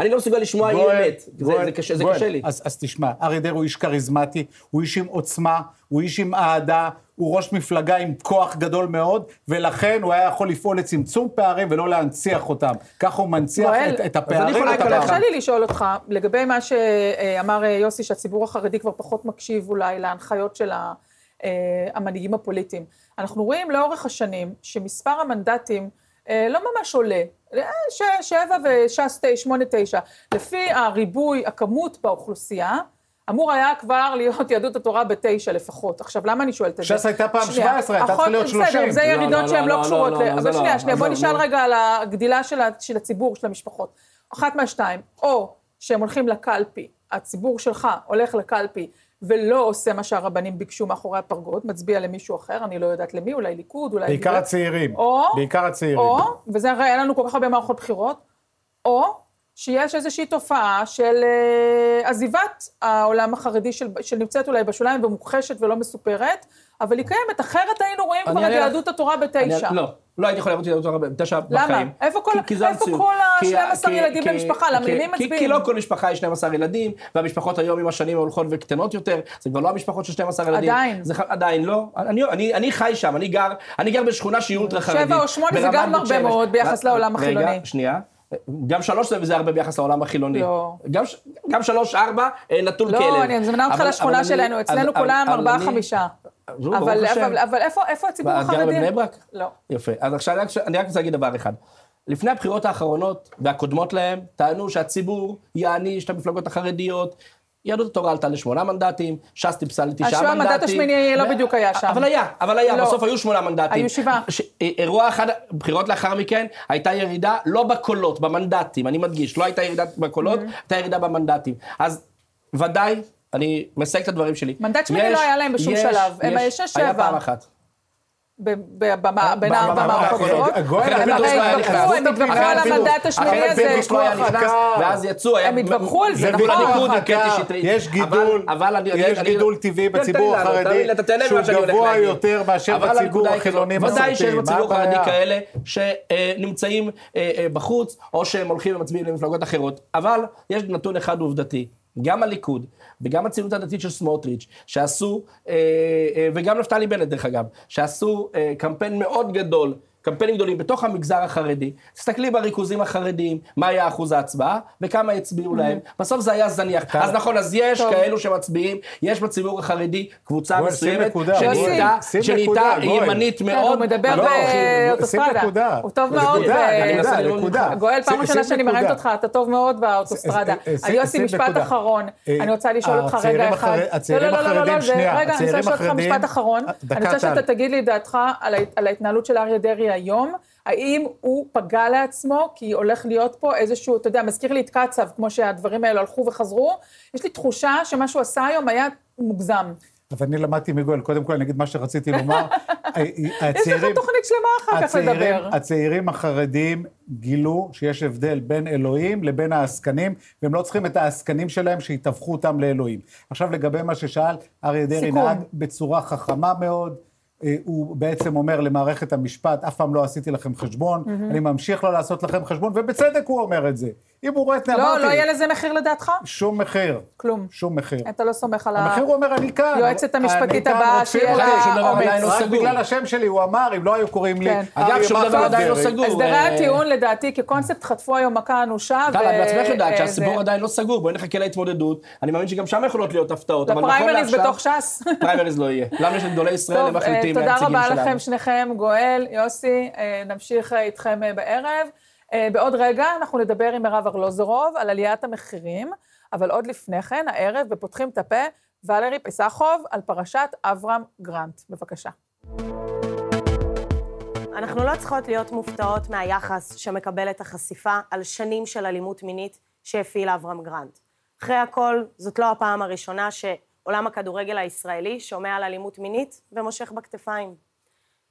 אני לא מסוגל. לשמוע- אי אמת, זה- קשה- לי. אז, אז תשמע, אריה דרעי הוא איש כריזמטי, הוא איש עם עוצמה, הוא איש עם אהדה, הוא ראש מפלגה עם כוח גדול מאוד, ולכן הוא היה יכול לפעול לצמצום פערים ולא להנציח אותם. ככה הוא מנציח גואל, את, את אז אני הפערים. יכול ואת רק הפערים. תרשה לי לשאול אותך, לגבי מה שאמר אה, יוסי, שהציבור החרדי כבר פחות מקשיב אולי להנחיות של ה- אה, המנהיגים הפוליטיים. אנחנו רואים לאורך השנים שמספר המנדטים אה, לא ממש עולה. ש- שבע וש"ס שמונה, תשע. לפי הריבוי, הכמות באוכלוסייה, אמור היה כבר להיות יהדות התורה בתשע לפחות. עכשיו, למה אני שואלת את זה? ש"ס הייתה פעם שנייה, 17, הייתה צריכה להיות 30. בסדר, זה ירידות לא, שהן לא, לא לא, קשורות לא, ל... לא, אבל שנייה, שנייה, בוא נשאל. רגע על הגדילה של הציבור, של המשפחות. אחת מהשתיים, או שהם הולכים לקלפי, הציבור שלך הולך לקלפי ולא עושה מה שהרבנים ביקשו מאחורי הפרגוד, מצביע למישהו אחר, אני לא יודעת למי, אולי ליכוד, אולי... בעיקר. הצעירים. או, בעיקר הצעירים. או, וזה הרי אין לנו כל כך הרבה מערכות בחירות, או שיש איזושהי תופעה של אה, עזיבת העולם החרדי של, שנמצאת אולי בשוליים ומוכחשת ולא מסופרת, אבל היא קיימת, אחרת היינו רואים אני כבר את. יהדות התורה אני- בתשע. לא, לא הייתי יכול לראות יהדות התורה בתשע למה? בחיים. איפה כל- כי- כי זה איפה. כל כי- ה-12 כי- ילדים כי- במשפחה? למה כי- למי כי- מצביעים? כי לא כל משפחה יש 12 ילדים, והמשפחות היום עם השנים הולכות וקטנות יותר, זה כבר לא המשפחות של 12 ילדים. עדיין. זה עדיין לא. אני- אני אני חי שם, אני גר אני גר בשכונה שהיא אולטרה חרדית. שבע או שמונה זה גם הרבה. מאוד ביחס לעולם רגע, החילוני. שנייה. גם שלוש זה זה הרבה ביחס לעולם החילוני. לא. גם גם שלוש, ארבע, אה, נטול כלב. לא, אני מזמינה אותך אבל- לשכונה אבל אני- שלנו, אצלנו אז- כולם ארבעה אני- חמישה. אבל. אבל- אבל איפה איפה הציבור את גרה החרדי? בבני ברק? לא. יפה. אז עכשיו אני רק, אני רק רוצה להגיד דבר אחד. לפני הבחירות האחרונות והקודמות להם, טענו שהציבור יעניש את המפלגות החרדיות. יהדות התורה עלתה לשמונה מנדטים, ש"ס טיפסה לתשעה מנדטים. המנדט השמיני לא ו- בדיוק היה שם. אבל היה, אבל היה, לא. בסוף היו שמונה מנדטים. היו שבעה. ש- אירוע אחד, בחירות לאחר מכן, הייתה ירידה לא בקולות, במנדטים, אני מדגיש, לא הייתה ירידה בקולות, Mm-hmm. הייתה ירידה במנדטים. אז ודאי, אני מסייג את הדברים שלי. מנדט שמיני לא היה להם בשום יש- שלב. הם יש- שש, היה שבע. פעם אחת. בין ארבע מערכות הם הרי לא התווכחו. הם התווכחו על המנדט השמיני הזה. לא. ואז יצאו. הם התווכחו על זה, נכון. יש גידול, יש גידול טבעי בציבור החרדי, שהוא גבוה. יותר מאשר בציבור החילוני כזאת, ודאי שיש מסורתי. בציבור החרדי? כאלה שנמצאים אה, אה, בחוץ, או שהם הולכים ומצביעים למפלגות אחרות. אבל יש נתון אחד עובדתי. גם הליכוד וגם הציונות הדתית של סמוטריץ', שעשו, אה, אה, וגם נפתלי בנט דרך אגב, שעשו אה, קמפיין מאוד גדול, קמפיינים גדולים בתוך המגזר החרדי, תסתכלי בריכוזים החרדיים, מה היה אחוז ההצבעה וכמה הצביעו להם. בסוף זה היה זניח. אז נכון, אז יש טוב. כאלו שמצביעים, יש בציבור החרדי קבוצה מסוימת. שנהייתה. ימנית מאוד. הוא מדבר לא שים באוטוסטרדה. הוא טוב מאוד. אני נקודה. גואל, פעם ראשונה שאני. מראיינת אותך, אתה טוב מאוד באוטוסטרדה. אה, אה, יוסי, שים משפט. אחרון. אה, אני רוצה לשאול אותך רגע אחד. הצעירים לא, לא, לא, לא, החרדים, שנייה, רגע, אני רוצה לשאול אותך משפט אחרון. אני רוצה שאתה. תגיד לי את דעתך על ההתנהלות של אריה דרעי היום. האם הוא פגע לעצמו, כי הולך להיות פה איזשהו, אתה יודע, מזכיר לי את קצב, כמו שהדברים האלו הלכו וחזרו. יש לי תחושה שמה שהוא עשה היום היה מוגזם. אבל אני למדתי מגואל, קודם כל אני אגיד מה שרציתי לומר. (laughs) יש לך הצעירים- תוכנית שלמה אחר כך הצעירים- לדבר. הצעירים החרדים גילו שיש הבדל בין אלוהים לבין העסקנים, והם לא צריכים את העסקנים שלהם שיתווכו אותם לאלוהים. עכשיו לגבי מה ששאל, אריה דרעי. נהג בצורה חכמה מאוד. אה, הוא בעצם אומר למערכת המשפט, אף פעם לא עשיתי לכם חשבון, אני ממשיך לא לעשות לכם חשבון, ובצדק הוא אומר את זה. אם הוא רואה את לא, אמרתי, לא יהיה לזה מחיר לדעתך? שום מחיר. כלום. שום מחיר. אתה לא סומך על ה... המחיר הוא אומר, אני כאן. היועצת המשפטית הבאה, שיהיה. לה אומץ. לא רק סגור. בגלל השם שלי, הוא אמר, אם לא היו קוראים לי כן. אגב, שום דבר עדיין לא. סגור. הסדרי אה, הטיעון, לדעתי, כקונספט, חטפו היום מכה אנושה. טל, את בעצמך יודעת אה, שהסיפור זה- עדיין לא סגור, בואי נחכה להתמודדות. אני מאמין שגם שם יכולות להיות הפתעות. אבל נכון לפריימריז לעכשיו- בתוך ש"ס. פריימריז לא יהיה. לנו יש את גדולי ישראל, אה, תודה רבה. לכם שניכם, גואל, יוסי, נמשיך איתכם בערב. אה, בעוד רגע אנחנו נדבר עם מירב ארלוזורוב על עליית המחירים, אבל עוד לפני כן, הערב, ופותחים את הפה, ולרי פסחוב על פרשת אברהם גרנט. בבקשה. אנחנו לא צריכות להיות מופתעות מהיחס שמקבלת החשיפה על שנים של אלימות מינית שהפעיל אברהם גרנט. אחרי הכל, זאת לא הפעם הראשונה שעולם הכדורגל הישראלי שומע על אלימות מינית ומושך בכתפיים.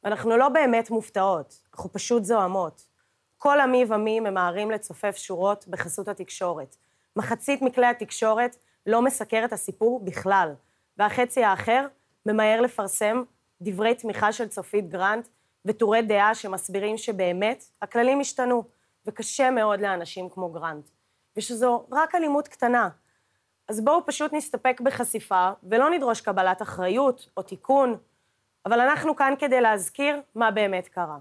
ואנחנו לא באמת מופתעות, אנחנו פשוט זוהמות. כל עמי ומי ממהרים לצופף שורות בחסות התקשורת. מחצית מכלי התקשורת לא מסקר את הסיפור בכלל, והחצי האחר ממהר לפרסם דברי תמיכה של צופית גרנט וטורי דעה שמסבירים שבאמת הכללים השתנו, וקשה מאוד לאנשים כמו גרנט, ושזו רק אלימות קטנה. אז בואו פשוט נסתפק בחשיפה, ולא נדרוש קבלת אחריות או תיקון, אבל אנחנו כאן כדי להזכיר מה באמת קרה.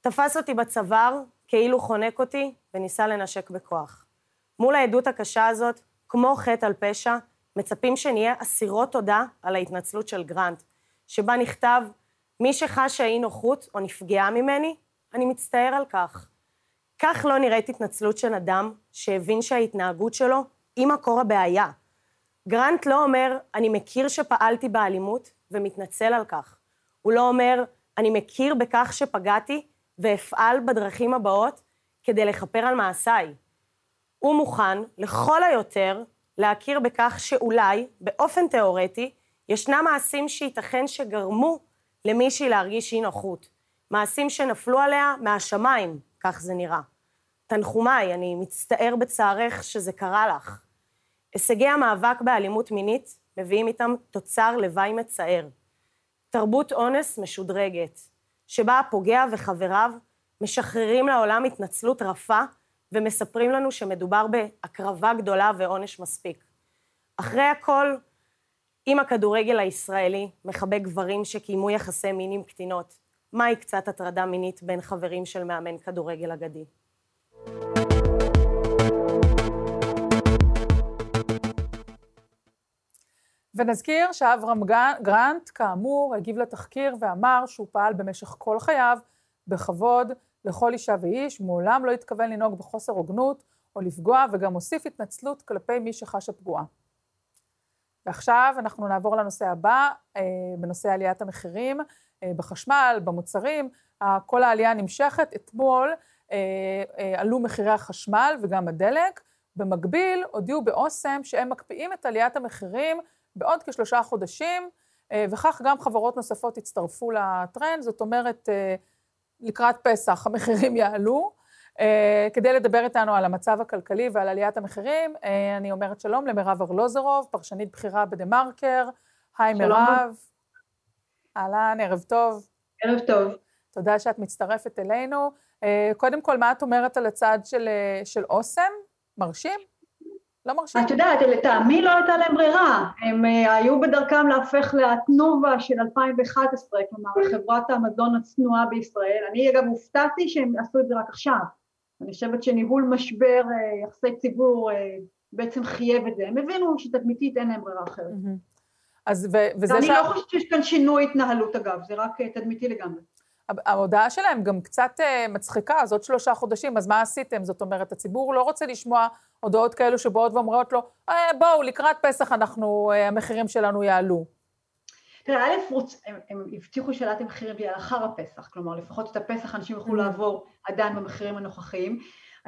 תפס אותי בצוואר, כאילו חונק אותי, וניסה לנשק בכוח. מול העדות הקשה הזאת, כמו חטא על פשע, מצפים שנהיה אסירות תודה על ההתנצלות של גרנט, שבה נכתב, מי שחשה אי נוחות או נפגעה ממני, אני מצטער על כך. כך לא נראית התנצלות של אדם שהבין שההתנהגות שלו היא מקור הבעיה. גרנט לא אומר, אני מכיר שפעלתי באלימות ומתנצל על כך. הוא לא אומר, אני מכיר בכך שפגעתי ואפעל בדרכים הבאות כדי לכפר על מעשיי. הוא מוכן, לכל היותר, להכיר בכך שאולי, באופן תיאורטי, ישנם מעשים שייתכן שגרמו למישהי להרגיש אי נוחות. מעשים שנפלו עליה מהשמיים, כך זה נראה. תנחומיי, אני מצטער בצערך שזה קרה לך. הישגי המאבק באלימות מינית מביאים איתם תוצר לוואי מצער. תרבות אונס משודרגת, שבה הפוגע וחבריו משחררים לעולם התנצלות רפה ומספרים לנו שמדובר בהקרבה גדולה ועונש מספיק. אחרי הכל, אם הכדורגל הישראלי מחבק גברים שקיימו יחסי מין עם קטינות, מהי קצת הטרדה מינית בין חברים של מאמן כדורגל אגדי? ונזכיר שאברהם גרנט, כאמור, הגיב לתחקיר ואמר שהוא פעל במשך כל חייו בכבוד לכל אישה ואיש, מעולם לא התכוון לנהוג בחוסר הוגנות או לפגוע, וגם הוסיף התנצלות כלפי מי שחשה פגועה. ועכשיו אנחנו נעבור לנושא הבא, אה, בנושא עליית המחירים אה, בחשמל, במוצרים. כל העלייה נמשכת. אתמול אה, עלו מחירי החשמל וגם הדלק. במקביל, הודיעו באוסם שהם מקפיאים את עליית המחירים בעוד כשלושה חודשים, וכך גם חברות נוספות הצטרפו לטרנד. זאת אומרת, לקראת פסח המחירים יעלו. Uh, כדי לדבר איתנו על המצב הכלכלי ועל עליית המחירים, אני אומרת שלום למירב ארלוזורוב, פרשנית בכירה בדה-מרקר. היי מירב. אהלן, ערב טוב. ערב טוב. תודה שאת מצטרפת אלינו. קודם כל, מה את אומרת על הצד של, של אוסם? מרשים? לא מרשים. את יודעת, לטעמי לא הייתה להם ברירה. הם uh, היו בדרכם להפך לתנובה של 2011, כלומר, חברת המזון הצנועה בישראל. אני אגב הופתעתי שהם עשו את זה רק עכשיו. אני חושבת שניהול משבר uh, יחסי ציבור uh, בעצם חייב את זה. הם הבינו שתדמיתית אין להם ברירה אחרת. אז ו- וזה אני ש... לא חושבת שיש כאן שינוי התנהלות אגב, זה רק תדמיתי לגמרי. ההודעה שלהם גם קצת מצחיקה, אז עוד שלושה חודשים, אז מה עשיתם? זאת אומרת, הציבור לא רוצה לשמוע הודעות כאלו שבאות ואומרות לו, אה, בואו, לקראת פסח אנחנו, אה, המחירים שלנו יעלו. תראה, א', רוצ... הם, הם הבטיחו שאלת המחירים תהיה לאחר הפסח, כלומר, לפחות את הפסח אנשים יוכלו mm-hmm. לעבור עדיין במחירים הנוכחיים.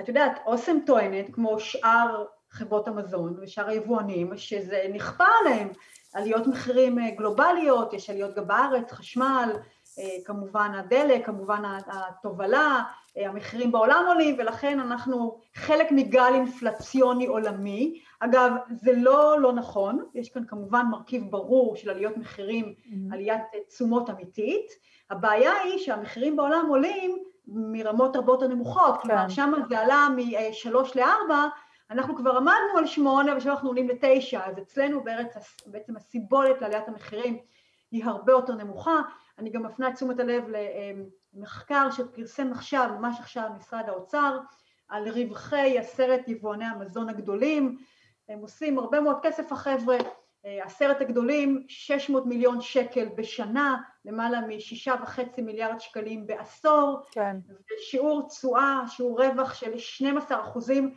את יודעת, אוסם טוענת, כמו שאר חברות המזון ושאר היבואנים, שזה נכפה עליהם עליות מחירים אה, גלובליות, יש עליות גם בארץ, חשמל, כמובן הדלק, כמובן התובלה, המחירים בעולם עולים ולכן אנחנו חלק מגל אינפלציוני עולמי. אגב, זה לא לא נכון, יש כאן כמובן מרכיב ברור של עליות מחירים, mm-hmm. עליית תשומות אמיתית. הבעיה היא שהמחירים בעולם עולים מרמות הרבה יותר נמוכות, כן. כלומר שם זה עלה משלוש לארבע, אנחנו כבר עמדנו על שמונה ועכשיו אנחנו עולים לתשע, אז אצלנו בארץ, בעצם הסיבולת לעליית המחירים היא הרבה יותר נמוכה. אני גם מפנה את תשומת הלב למחקר שפרסם עכשיו, ממש עכשיו, משרד האוצר, על רווחי עשרת יבואני המזון הגדולים. הם עושים הרבה מאוד כסף החבר'ה, אה, עשרת הגדולים, 600 מיליון שקל בשנה, למעלה משישה וחצי מיליארד שקלים בעשור, כן. ושיעור תשואה, שיעור רווח של 12 אחוזים,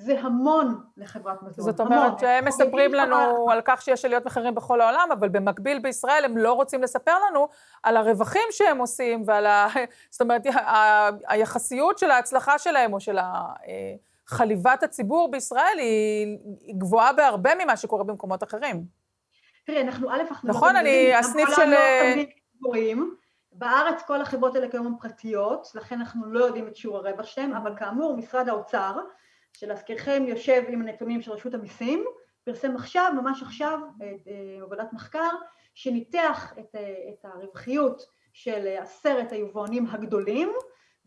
זה המון לחברת מזון. זאת המון. אומרת שהם מספרים לנו על כך שיש עליות מחירים בכל העולם, אבל במקביל בישראל הם לא רוצים לספר לנו על הרווחים שהם עושים ועל ה... (laughs) זאת אומרת, ה- היחסיות של ההצלחה שלהם או של אה, חליבת הציבור בישראל היא היא גבוהה בהרבה ממה שקורה במקומות אחרים. תראי, אנחנו א', אנחנו נכון, אני- הסניף של- גבוהים. בארץ כל החברות האלה כיום הן פרטיות, לכן אנחנו לא יודעים את שיעור הרווח שלהם, אבל כאמור, משרד האוצר, שלהזכירכם יושב עם הנתונים של רשות המיסים, פרסם עכשיו, ממש עכשיו, את, אה, עבודת מחקר, שניתח את, אה, את הרווחיות של אה, עשרת היבואנים הגדולים,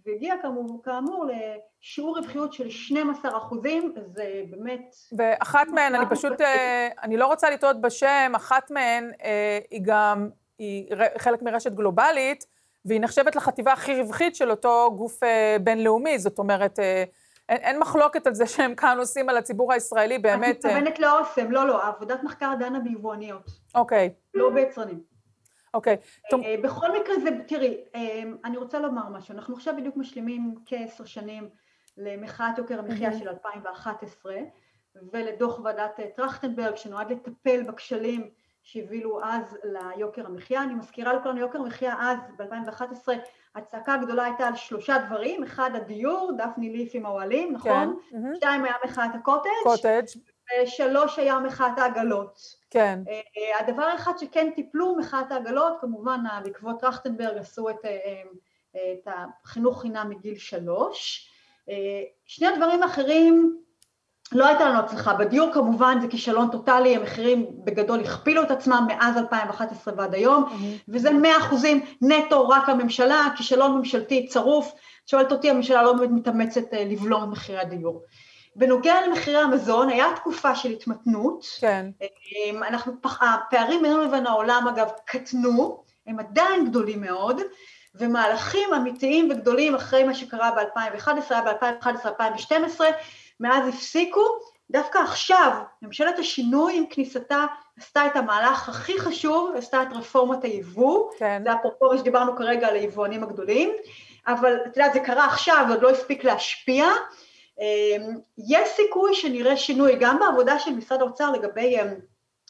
והגיע כאמור, כאמור לשיעור רווחיות של 12 אחוזים, זה באמת... ואחת מהן, אני פשוט, אה, אני לא רוצה לטעות בשם, אחת מהן אה, היא גם, היא חלק מרשת גלובלית, והיא נחשבת לחטיבה הכי רווחית של אותו גוף אה, בינלאומי, זאת אומרת, אה, אין, אין מחלוקת על זה שהם כאן עושים על הציבור הישראלי, את באמת, אה, מתכוונת לאוסם, לא, לא, עבודת מחקר דנה ביבואניות, אוקיי, לא ביצרנים. אוקיי. אה, בכל מקרה זה, תראי, אה, אני רוצה לומר משהו, אנחנו עכשיו בדיוק משלימים כעשר שנים למחאת יוקר המחיה של 2011 ולדוח ועדת טרכטנברג שנועד לטפל בכשלים שהובילו אז ליוקר המחיה. אני מזכירה לכולנו, יוקר המחיה אז, ב-2011, הצעקה הגדולה הייתה על שלושה דברים, אחד הדיור, דפני ליף עם האוהלים, כן, נכון? מהמם. שתיים היה מחאת הקוטג', קוטג', ושלוש היה מחאת העגלות. כן, אה, הדבר האחד שכן טיפלו, מחאת העגלות, כמובן אה, בעקבות טרכטנברג עשו את, אה, אה, את החינוך חינם מגיל שלוש. אה, שני הדברים האחרים, לא הייתה לנו הצלחה. בדיור כמובן זה כישלון טוטאלי, המחירים בגדול הכפילו את עצמם מאז 2011 ועד היום, וזה 100 אחוזים נטו רק הממשלה, כישלון ממשלתי צרוף. שואלת אותי, הממשלה לא באמת מתאמצת אה, לבלום את מחירי הדיור. בנוגע למחירי המזון, היה תקופה של התמתנות, כן, אמ, אנחנו, הפערים בינינו לבין העולם אגב קטנו, הם עדיין גדולים מאוד, ומהלכים אמיתיים וגדולים אחרי מה שקרה ב-2011, היה ב-2011-2012, מאז הפסיקו, דווקא עכשיו ממשלת השינוי עם כניסתה עשתה את המהלך הכי חשוב, עשתה את רפורמת היבוא, כן, זה אפרופו מה שדיברנו כרגע על היבואנים הגדולים, אבל את יודעת, זה קרה עכשיו, עוד לא הספיק להשפיע. אמ, יש סיכוי שנראה שינוי, גם בעבודה של משרד האוצר לגבי אמ,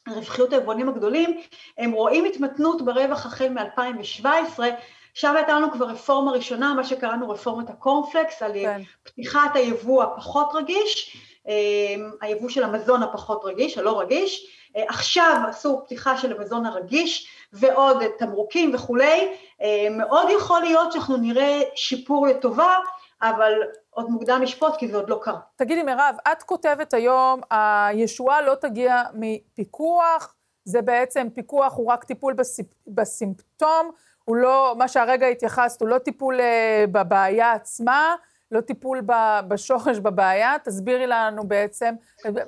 רווחיות היבואנים הגדולים, הם רואים התמתנות ברווח החל מ-2017, שם הייתה לנו כבר רפורמה ראשונה, מה שקראנו רפורמת הקורנפלקס, על כן, פתיחת היבוא הפחות רגיש, אמ, היבוא של המזון הפחות רגיש, הלא רגיש, אה, עכשיו עשו פתיחה של המזון הרגיש ועוד תמרוקים וכולי, אה, מאוד יכול להיות שאנחנו נראה שיפור לטובה, אבל עוד מוקדם לשפוט כי זה עוד לא קרה. תגידי, מירב, את כותבת היום, הישועה לא תגיע מפיקוח, זה בעצם, פיקוח הוא רק טיפול בסיפ... בסימפטום, הוא לא, מה שהרגע התייחסת, הוא לא טיפול אה, בבעיה עצמה, לא טיפול בשורש בבעיה. תסבירי לנו בעצם,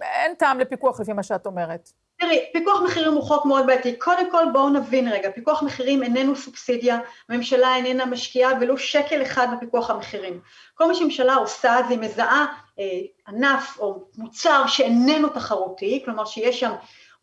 אין טעם לפיקוח לפי מה שאת אומרת. תראי, פיקוח מחירים הוא חוק מאוד בעייתי. קודם כל בואו נבין רגע, פיקוח מחירים איננו סובסידיה, הממשלה איננה משקיעה ולו שקל אחד בפיקוח המחירים. כל מה שהממשלה עושה זה מזהה אה, ענף או מוצר שאיננו תחרותי, כלומר שיש שם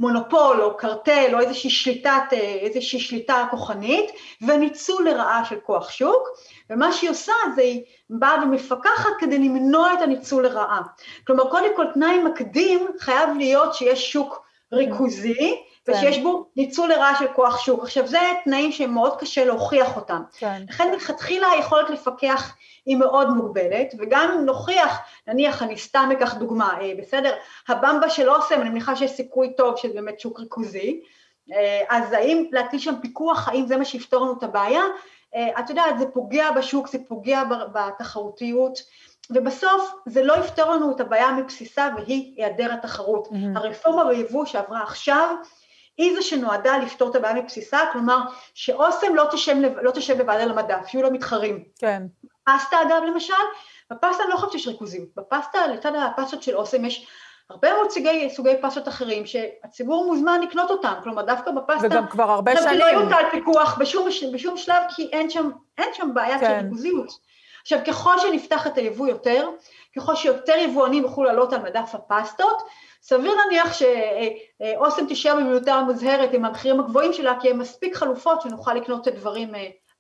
מונופול או קרטל או איזושהי שליטת, אה, איזושהי שליטה כוחנית וניצול לרעה של כוח שוק, ומה שהיא עושה זה היא באה ומפקחת כדי למנוע את הניצול לרעה. כלומר, קודם כל תנאי מקדים חייב להיות שיש שוק ריכוזי. ושיש בו ניצול לרעה של כוח שוק. עכשיו, זה תנאים שמאוד קשה להוכיח אותם. כן, לכן מלכתחילה היכולת לפקח היא מאוד מוגבלת, וגם אם נוכיח, נניח, אני סתם אקח דוגמה, אה, בסדר? הבמבה של אוסם, אני מניחה שיש סיכוי טוב שזה באמת שוק ריכוזי, אה, אז האם להטיל שם פיקוח, האם זה מה שיפתור לנו את הבעיה? אה, את יודעת, זה פוגע בשוק, זה פוגע בתחרותיות, ובסוף זה לא יפתור לנו את הבעיה מבסיסה, והיא היעדר התחרות. מהמם. הרפורמה ביבוא שעברה עכשיו, היא זו שנועדה לפתור את הבעיה מבסיסה, כלומר שאוסם לא תשב, לא תשב לבד על המדף, יהיו לה מתחרים. כן, פסטה אגב למשל, בפסטה אני לא חושבת שיש ריכוזים, בפסטה לצד הפסטות של אוסם יש הרבה מאוד סוגי, סוגי פסטות אחרים שהציבור מוזמן לקנות אותם, כלומר דווקא בפסטה, וגם כבר הרבה עכשיו, שנים. לא יוטל פיקוח בשום, בשום שלב כי אין שם, אין שם בעיה של כן. ריכוזיות. עכשיו ככל שנפתח את היבוא יותר, ככל שיותר יבואנים יוכלו לעלות על מדף הפסטות, סביר להניח שאוסם תישאר במיעוטה מוזהרת עם המחירים הגבוהים שלה, כי הם מספיק חלופות שנוכל לקנות דברים,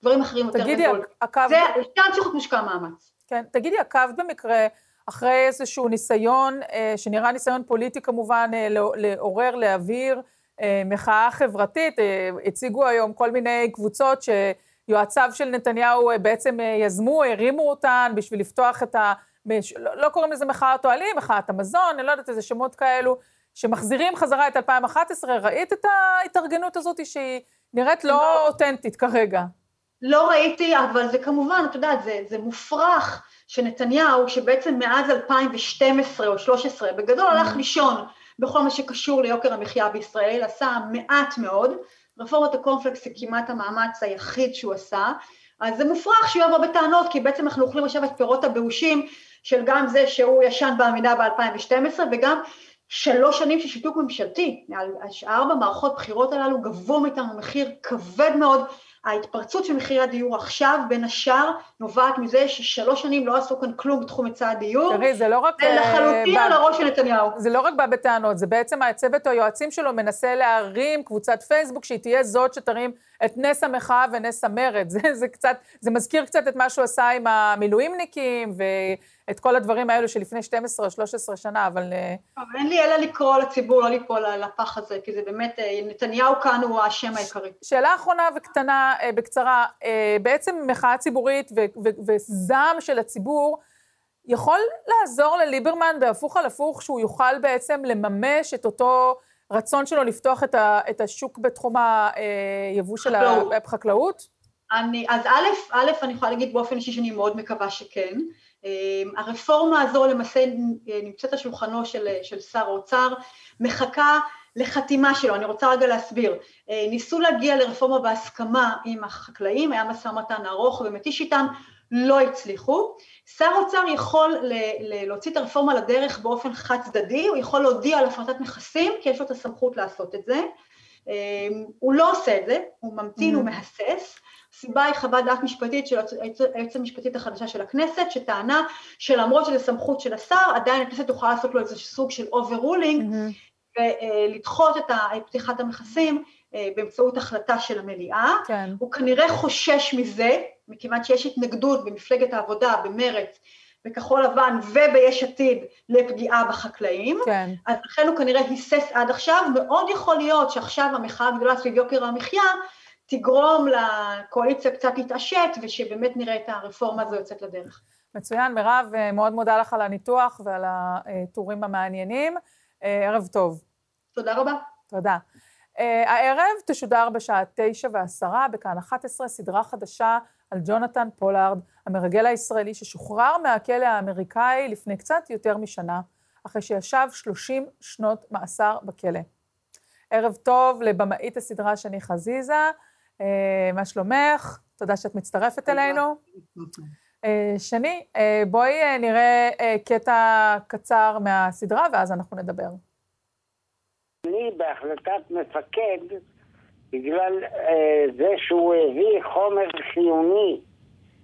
דברים אחרים יותר תגידי, בזול. עקבת... זה, שם צריך להיות מושקע מאמץ. כן, תגידי, עקבת במקרה אחרי איזשהו ניסיון, אה, שנראה ניסיון פוליטי כמובן, אה, לעורר, להעביר אה, מחאה חברתית, הציגו היום כל מיני קבוצות שיועציו של נתניהו בעצם יזמו, הרימו אותן בשביל לפתוח את ה... לא, לא קוראים לזה מחאת אוהלים, מחאת המזון, אני לא יודעת איזה שמות כאלו, שמחזירים חזרה את 2011, ראית את ההתארגנות הזאת שהיא נראית לא, לא אותנטית כרגע? לא ראיתי, אבל זה כמובן, את יודעת, זה, זה מופרך שנתניהו, שבעצם מאז 2012 או 2013, בגדול mm. הלך לישון בכל מה שקשור ליוקר המחיה בישראל, עשה מעט מאוד, רפורמת הקורנפלקס זה כמעט המאמץ היחיד שהוא עשה, אז זה מופרך שהוא יבוא בטענות, כי בעצם אנחנו אוכלים עכשיו את פירות הבאושים של גם זה שהוא ישן בעמידה ב-2012, וגם שלוש שנים של שיתוק ממשלתי, ארבע מערכות בחירות הללו גבו מאיתנו מחיר כבד מאוד, ההתפרצות של מחירי הדיור עכשיו, בין השאר, נובעת מזה ששלוש שנים לא עשו כאן כלום בתחום היצע הדיור. תראי, זה לא רק... זה לחלוטין על הראש של נתניהו. זה לא רק בא בטענות, זה בעצם הצוות או היועצים שלו מנסה להרים קבוצת פייסבוק שהיא תהיה זאת שתרים את נס המחאה ונס המרד. (laughs) זה, זה קצת, זה מזכיר קצת את מה שהוא עשה עם המילואימניקים, ואת כל הדברים האלו שלפני 12 או 13 שנה, אבל... אה, אין לי אלא לקרוא לציבור, לא ליפול לפח הזה, כי זה באמת, אה, נתניהו כאן הוא האשם העיקרי. שאלה אחרונה וקטנה, אה, בקצרה, בעצם מחאה ציבורית וזעם של הציבור, יכול לעזור לליברמן בהפוך על הפוך, שהוא יוכל בעצם לממש את אותו... רצון שלו לפתוח את, ה, את השוק בתחום היבוא של החקלאות? אני, אז א', א', אני יכולה להגיד באופן אישי שאני מאוד מקווה שכן. אמ, הרפורמה הזו למעשה נמצאת על שולחנו של, של שר האוצר, מחכה לחתימה שלו, אני רוצה רגע להסביר. אה, ניסו להגיע לרפורמה בהסכמה עם החקלאים, היה משא ומתן ארוך ומתיש איתם, לא הצליחו. שר האוצר יכול להוציא את הרפורמה לדרך באופן חד צדדי, הוא יכול להודיע על הפרטת נכסים, כי יש לו את הסמכות לעשות את זה. אמ, הוא לא עושה את זה, הוא ממתין, הוא mm-hmm. מהסס. הסיבה היא חוות דעת משפטית של היועצת המשפטית החדשה של הכנסת, שטענה שלמרות שזו סמכות של השר, עדיין הכנסת תוכל לעשות לו איזה סוג של overruling, mm-hmm. ולדחות את פתיחת המכסים אה, באמצעות החלטה של המליאה. כן. הוא כנראה חושש מזה, מכיוון שיש התנגדות במפלגת העבודה, במרצ, בכחול לבן וביש עתיד לפגיעה בחקלאים, כן. אז לכן הוא כנראה היסס עד עכשיו, מאוד יכול להיות שעכשיו המחאה הגדולה סביב יוקר המחיה תגרום לקואליציה קצת להתעשת ושבאמת נראה את הרפורמה הזו יוצאת לדרך. מצוין, מירב, אה, מאוד מודה לך על הניתוח ועל הטורים המעניינים. אה, ערב טוב. תודה רבה. תודה. Uh, הערב תשודר בשעה תשע ועשרה בכאן 11 סדרה חדשה על ג'ונתן פולארד, המרגל הישראלי ששוחרר מהכלא האמריקאי לפני קצת יותר משנה, אחרי שישב 30 שנות מאסר בכלא. ערב טוב לבמאית הסדרה שני חזיזה, uh, מה שלומך? תודה שאת מצטרפת אלינו. Uh, שני, uh, בואי נראה קטע קצר מהסדרה ואז אנחנו נדבר. אני בהחלטת מפקד, בגלל אה, זה שהוא הביא חומר חיוני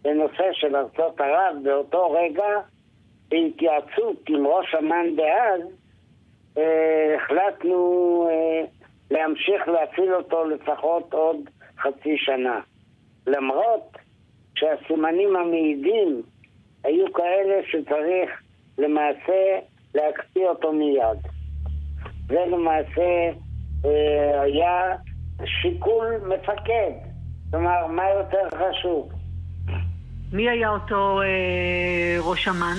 בנושא של ארצות ערב באותו רגע, בהתייעצות עם ראש אמ"ן דאז, אה, החלטנו אה, להמשיך להפעיל אותו לפחות עוד חצי שנה. למרות שהסימנים המעידים היו כאלה שצריך למעשה להקפיא אותו מיד. זה למעשה אה, היה שיקול מפקד. כלומר, מה יותר חשוב? מי היה אותו אה, ראש אמ"ן?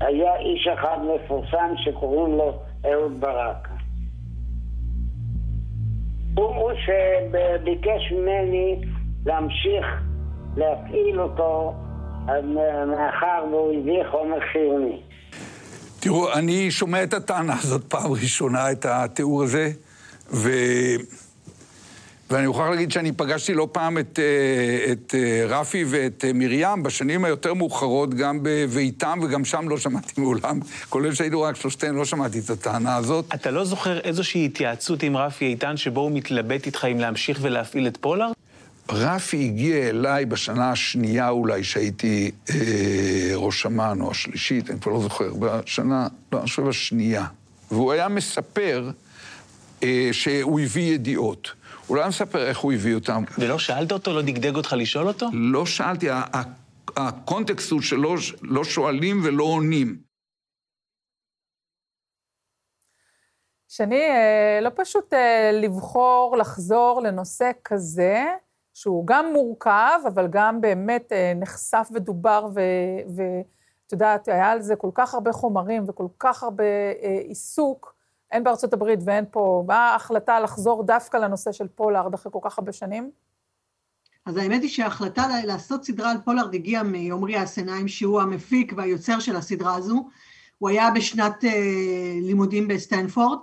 היה איש אחד מפורסם שקוראים לו אהוד ברק. הוא, שביקש ממני להמשיך להפעיל אותו מאחר והוא הביא חומר חיוני. תראו, אני שומע את הטענה הזאת פעם ראשונה, את התיאור הזה, ו... ואני מוכרח להגיד שאני פגשתי לא פעם את, אה, את אה, רפי ואת אה, מרים בשנים היותר מאוחרות, גם בביתם, וגם שם לא שמעתי מעולם, כולל שהיינו רק שלושתנו, לא שמעתי את הטענה הזאת. אתה לא זוכר איזושהי התייעצות עם רפי איתן שבו הוא מתלבט איתך אם להמשיך ולהפעיל את פולארד? רפי הגיע אליי בשנה השנייה אולי, שהייתי אה, ראש אמ"ן, או השלישית, אני כבר לא זוכר, בשנה, לא, אני חושב השנייה. והוא היה מספר אה, שהוא הביא ידיעות. הוא לא היה מספר איך הוא הביא אותם. ולא שאלת אותו? לא דגדג אותך לשאול אותו? לא שאלתי, הקונטקסט הוא שלא לא שואלים ולא עונים. שני, אה, לא פשוט אה, לבחור לחזור לנושא כזה, שהוא גם מורכב, אבל גם באמת אה, נחשף ודובר, ואת יודעת, היה על זה כל כך הרבה חומרים וכל כך הרבה עיסוק, הן בארצות הברית והן פה. מה ההחלטה לחזור דווקא לנושא של פולארד אחרי כל כך הרבה שנים? אז האמת היא שההחלטה לעשות סדרה על פולארד הגיעה מעומרי אסנהיים, שהוא המפיק והיוצר של הסדרה הזו. הוא היה בשנת uh, לימודים בסטנפורד,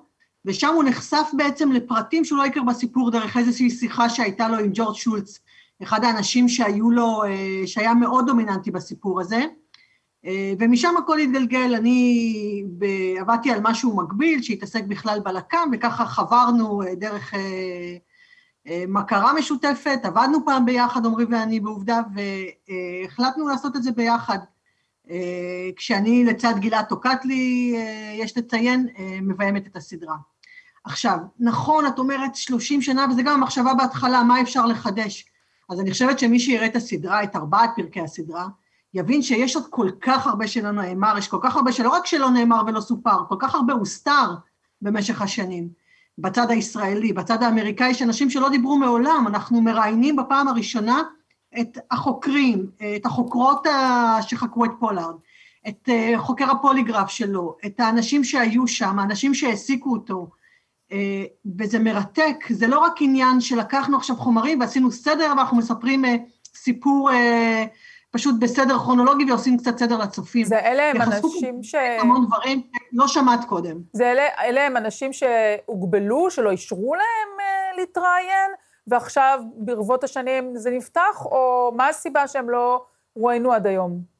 ושם הוא נחשף בעצם לפרטים שהוא לא הכיר בסיפור דרך איזושהי שיחה שהייתה לו עם ג'ורג' שולץ, אחד האנשים שהיו לו, uh, שהיה מאוד דומיננטי בסיפור הזה. Uh, ומשם הכל התגלגל, אני עבדתי על משהו מקביל שהתעסק בכלל בלק"ם, וככה חברנו uh, דרך... אה, מכרה משותפת, עבדנו פעם ביחד, עמרי ואני בעובדה, והחלטנו לעשות את זה ביחד. אה, כשאני לצד גלעד טוקטלי, אה, יש לציין, מביימת את הסדרה. עכשיו, נכון, את אומרת 30 שנה, וזה גם המחשבה בהתחלה, מה אפשר לחדש? אז אני חושבת שמי שיראה את הסדרה, את ארבעת פרקי הסדרה, יבין שיש עוד כל כך הרבה שלא נאמר, יש כל כך הרבה שלא רק שלא נאמר ולא סופר, כל כך הרבה הוסתר במשך השנים. בצד הישראלי, בצד האמריקאי, יש אנשים שלא דיברו מעולם, אנחנו מראיינים בפעם הראשונה את החוקרים, את החוקרות שחקרו את פולארד, את אה, חוקר הפוליגרף שלו, את האנשים שהיו שם, האנשים שהעסיקו אותו, אה, וזה מרתק, זה לא רק עניין שלקחנו עכשיו חומרים ועשינו סדר ואנחנו מספרים אה, סיפור פשוט בסדר כרונולוגי ועושים קצת סדר לצופים. זה אלה הם אנשים ש... המון דברים שלא שמעת קודם. זה אלה, אלה הם אנשים שהוגבלו, שלא אישרו להם להתראיין, ועכשיו ברבות השנים זה נפתח, או מה הסיבה שהם לא רואיינו עד היום?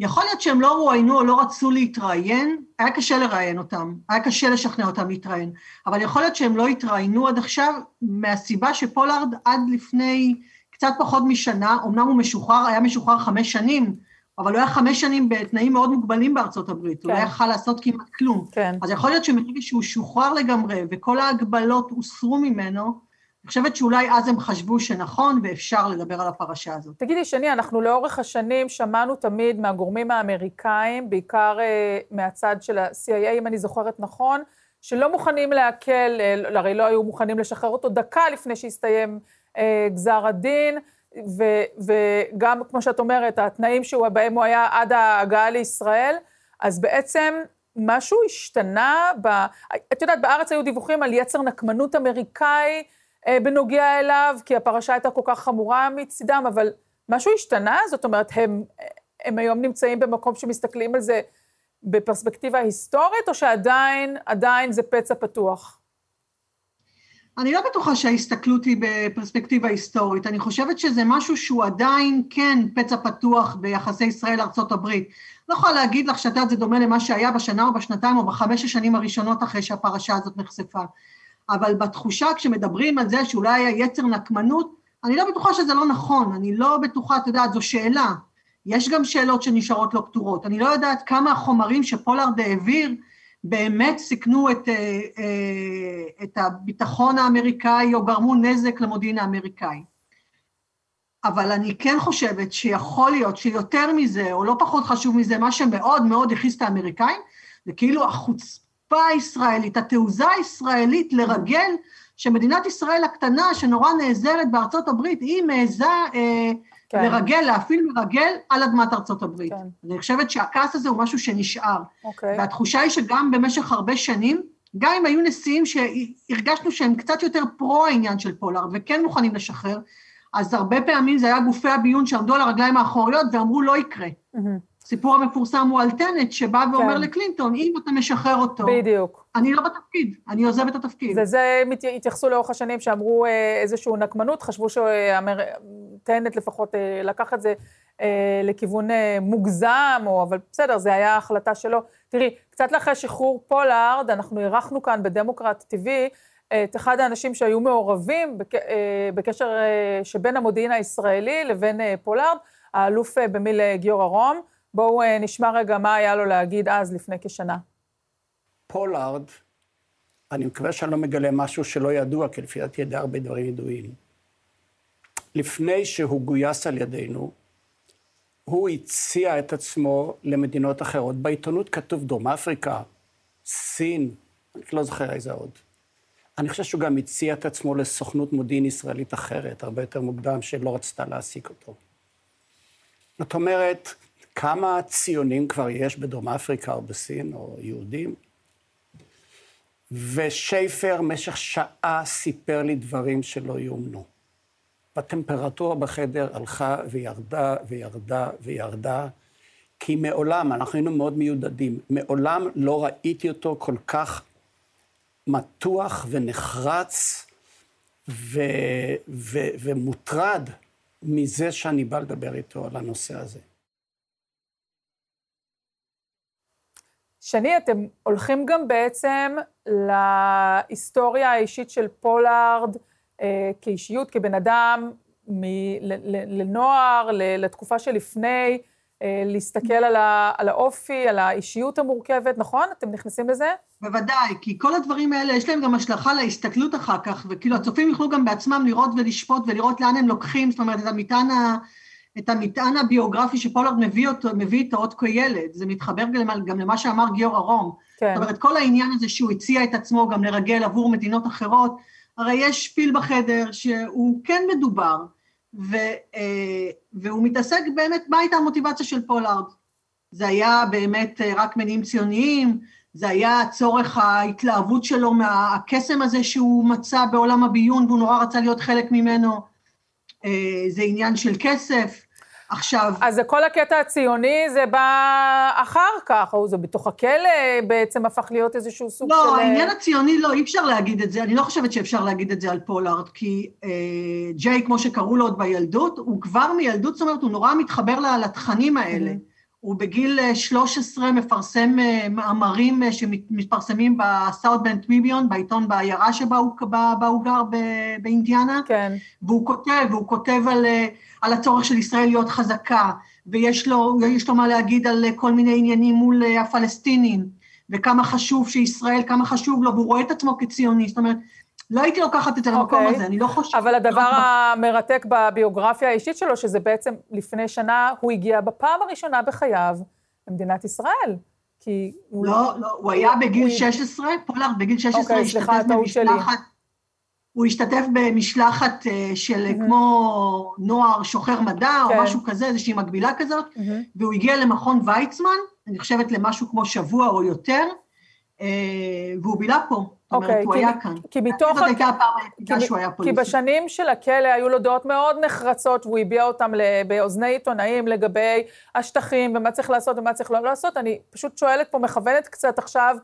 יכול להיות שהם לא רואיינו או לא רצו להתראיין, היה קשה לראיין אותם, היה קשה לשכנע אותם להתראיין, אבל יכול להיות שהם לא התראיינו עד עכשיו מהסיבה שפולארד עד לפני... קצת פחות משנה, אמנם הוא משוחרר, היה משוחרר חמש שנים, אבל הוא היה חמש שנים בתנאים מאוד מוגבלים בארצות הברית, כן. הוא לא יכל לעשות כמעט כלום. כן. אז יכול להיות שמרגע שהוא שוחרר לגמרי וכל ההגבלות הוסרו ממנו, אני חושבת שאולי אז הם חשבו שנכון ואפשר לדבר על הפרשה הזאת. תגידי, שני, אנחנו לאורך השנים שמענו תמיד מהגורמים האמריקאים, בעיקר uh, מהצד של ה-CIA, אם אני זוכרת נכון, שלא מוכנים להקל, uh, הרי לא היו מוכנים לשחרר אותו דקה לפני שהסתיים אה, גזר הדין, ו, וגם, כמו שאת אומרת, התנאים שבהם הוא היה עד ההגעה לישראל, אז בעצם משהו השתנה, ב... את יודעת, בארץ היו דיווחים על יצר נקמנות אמריקאי אה, בנוגע אליו, כי הפרשה הייתה כל כך חמורה מצידם, אבל משהו השתנה? זאת אומרת, הם, הם היום נמצאים במקום שמסתכלים על זה בפרספקטיבה היסטורית, או שעדיין, עדיין זה פצע פתוח? אני לא בטוחה שההסתכלות היא בפרספקטיבה היסטורית, אני חושבת שזה משהו שהוא עדיין כן פצע פתוח ביחסי ישראל-ארצות הברית. לא יכולה להגיד לך שאתה זה דומה למה שהיה בשנה או בשנתיים או בחמש השנים הראשונות אחרי שהפרשה הזאת נחשפה. אבל בתחושה כשמדברים על זה שאולי היה יצר נקמנות, אני לא בטוחה שזה לא נכון, אני לא בטוחה, את יודעת, זו שאלה. יש גם שאלות שנשארות לא פתורות. אני לא יודעת כמה החומרים שפולארד העביר, באמת סיכנו את, אה, אה, את הביטחון האמריקאי או גרמו נזק למודיעין האמריקאי. אבל אני כן חושבת שיכול להיות שיותר מזה, או לא פחות חשוב מזה, מה שמאוד מאוד הכעיס את האמריקאים, זה כאילו החוצפה הישראלית, התעוזה הישראלית לרגל שמדינת ישראל הקטנה, שנורא נעזרת בארצות הברית, היא מעיזה אה, כן. לרגל, להפעיל מרגל על אדמת ארצות הברית. כן. אני חושבת שהכעס הזה הוא משהו שנשאר. אוקיי. והתחושה היא שגם במשך הרבה שנים, גם אם היו נשיאים שהרגשנו שהם קצת יותר פרו העניין של פולארד וכן מוכנים לשחרר, אז הרבה פעמים זה היה גופי הביון שעמדו על הרגליים האחוריות ואמרו לא יקרה. Mm-hmm. הסיפור המפורסם הוא על טנט, שבא ואומר כן. לקלינטון, אם אתה משחרר אותו, בדיוק. אני לא בתפקיד, אני עוזב את התפקיד. וזה התייחסו לאורך השנים שאמרו אה, איזושהי נקמנות, חשבו שטנט לפחות אה, לקח את זה אה, לכיוון מוגזם, או, אבל בסדר, זו הייתה החלטה שלו. תראי, קצת אחרי שחרור פולארד, אנחנו אירחנו כאן ב DemocraTV את אחד האנשים שהיו מעורבים בק, בקשר שבין המודיעין הישראלי לבין פולארד, האלוף במיל גיורא רום. בואו נשמע רגע מה היה לו להגיד אז, לפני כשנה. פולארד, אני מקווה שאני לא מגלה משהו שלא ידוע, כי לפי דעתי ידע הרבה דברים ידועים. לפני שהוא גויס על ידינו, הוא הציע את עצמו למדינות אחרות. בעיתונות כתוב דרום אפריקה, סין, אני לא זוכר איזה עוד. אני חושב שהוא גם הציע את עצמו לסוכנות מודיעין ישראלית אחרת, הרבה יותר מוקדם, שלא רצתה להעסיק אותו. זאת אומרת, כמה ציונים כבר יש בדרום אפריקה או בסין, או יהודים? ושייפר משך שעה סיפר לי דברים שלא יאומנו. והטמפרטורה בחדר הלכה וירדה וירדה וירדה, כי מעולם, אנחנו היינו מאוד מיודדים, מעולם לא ראיתי אותו כל כך מתוח ונחרץ ו, ו, ומוטרד מזה שאני בא לדבר איתו על הנושא הזה. שני, אתה הולכים גם בעצם להיסטוריה האישית של פולארד אה, כאישיות, כבן אדם, מ- לנוער, לתקופה שלפני, אה, להסתכל על, ה- על האופי, על האישיות המורכבת, נכון? אתם נכנסים לזה? בוודאי, כי כל הדברים האלה, יש להם גם השלכה להסתכלות אחר כך, וכאילו הצופים יוכלו גם בעצמם לראות ולשפוט ולראות לאן הם לוקחים, זאת אומרת, את המטען ה... את המטען הביוגרפי שפולארד מביא, אותו, מביא איתו עוד כילד, זה מתחבר גם, גם למה שאמר גיורא רום. כן. זאת אומרת, כל העניין הזה שהוא הציע את עצמו גם לרגל עבור מדינות אחרות, הרי יש פיל בחדר שהוא כן מדובר, ו, אה, והוא מתעסק באמת, מה הייתה המוטיבציה של פולארד? זה היה באמת אה, רק מניעים ציוניים, זה היה צורך ההתלהבות שלו מהקסם הזה שהוא מצא בעולם הביון והוא נורא רצה להיות חלק ממנו, אה, זה עניין של כסף, עכשיו... אז כל הקטע הציוני זה בא אחר כך, או זה בתוך הכלא בעצם הפך להיות איזשהו סוג לא, של... לא, העניין הציוני לא, אי אפשר להגיד את זה, אני לא חושבת שאפשר להגיד את זה על פולארד, כי אה, ג'יי, כמו שקראו לו עוד בילדות, הוא כבר מילדות, זאת אומרת, הוא נורא מתחבר לתכנים האלה. Mm-hmm. הוא בגיל 13 מפרסם אה, מאמרים אה, שמתפרסמים ב South Bend Tribune, בעיתון בעיירה שבה הוא, בה הוא גר באינדיאנה. כן. והוא כותב, והוא כותב על, אה, על הצורך של ישראל להיות חזקה, ויש לו, לו מה להגיד על כל מיני עניינים מול הפלסטינים, וכמה חשוב שישראל, כמה חשוב לו, והוא רואה את עצמו כציוני. זאת אומרת, לא הייתי לוקחת את זה למקום okay. אוקיי. הזה, אני לא חושבת... אבל הדבר המרתק בביוגרפיה האישית שלו, שזה בעצם לפני שנה, הוא הגיע בפעם הראשונה בחייו למדינת ישראל. כי הוא... לא, לא, הוא היה בגיל הוא... 16, פולארד בגיל 16 okay, אוקיי, השתתף במשלחת... הוא השתתף במשלחת אה, של mm-hmm. כמו נוער שוחר מדע, כן. או משהו כזה, איזושהי מקבילה כזאת, mm-hmm. והוא הגיע למכון ויצמן, אני חושבת למשהו כמו שבוע או יותר, אה, והוא בילה פה. אוקיי, אומרת, הוא היה כאן. כי מתוך... זאת הייתה הפעם היחידה שהוא היה פה. כי בשנים של הכלא היו לו דעות מאוד נחרצות, והוא הביע אותן באוזני עיתונאים לגבי השטחים, ומה צריך לעשות ומה צריך לא לעשות. אני פשוט שואלת פה, מכוונת קצת עכשיו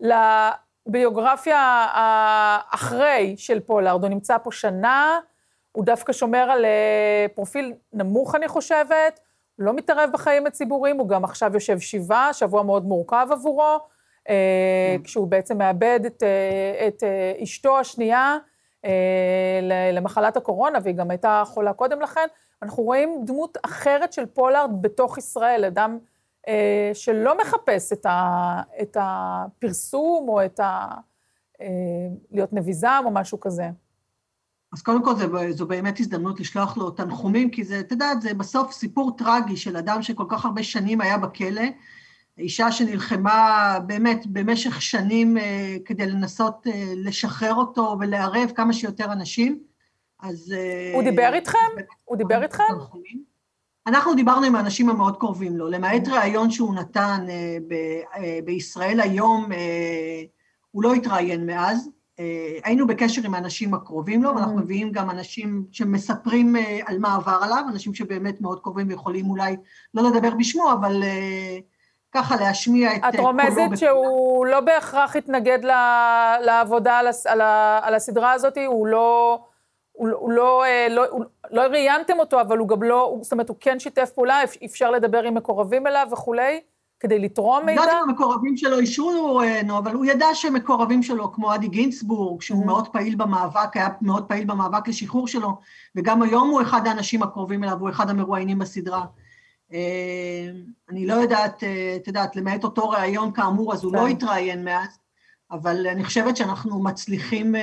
לביוגרפיה האחרי של פולארד. הוא נמצא פה שנה, הוא דווקא שומר על אה, פרופיל נמוך, אני חושבת, הוא לא מתערב בחיים הציבוריים, הוא גם עכשיו יושב שבעה, שבוע מאוד מורכב עבורו. אה, mm. כשהוא בעצם מאבד את, אה, את אה, אשתו השנייה למחלת הקורונה, והיא גם הייתה חולה קודם לכן. אנחנו רואים דמות אחרת של פולארד בתוך ישראל, אדם שלא מחפש את, ה, את הפרסום או את ה... להיות נביזם או משהו כזה. אז קודם כל זה, זו באמת הזדמנות לשלוח לו תנחומים, כי זה, אתה יודע, זה בסוף סיפור טרגי של אדם שכל כך הרבה שנים היה בכלא, אישה שנלחמה באמת במשך שנים אה, כדי לנסות אה, לשחרר אותו ולערב כמה שיותר אנשים, אז... אה, הוא דיבר איתכם? הוא דיבר איתכם? אנחנו דיברנו עם האנשים המאוד קרובים לו, למעט ראיון שהוא נתן בישראל היום, הוא לא התראיין מאז. היינו בקשר עם האנשים הקרובים לו, ואנחנו מביאים גם אנשים שמספרים על מה עבר עליו, אנשים שבאמת מאוד קרובים ויכולים אולי לא לדבר בשמו, אבל ככה להשמיע את קולו. את רומזת שהוא לא בהכרח התנגד לעבודה על הסדרה הזאת, הוא לא... הוא, הוא לא, אה, לא, הוא, לא ראיינתם אותו, אבל הוא גם לא, זאת אומרת, הוא כן שיתף פעולה, אפשר לדבר עם מקורבים אליו וכולי. כדי לתרום מידע? אני יודעת אם המקורבים שלו אישרו, נו, אבל הוא ידע שמקורבים שלו, כמו אדי גינצבורג, שהוא מאוד פעיל במאבק, היה מאוד פעיל במאבק לשחרור שלו, וגם היום הוא אחד האנשים הקרובים אליו, הוא אחד המרואיינים בסדרה. אני לא יודעת, את יודעת, למעט אותו ראיון כאמור, אז הוא לא התראיין מאז, אבל אני חושבת שאנחנו מצליחים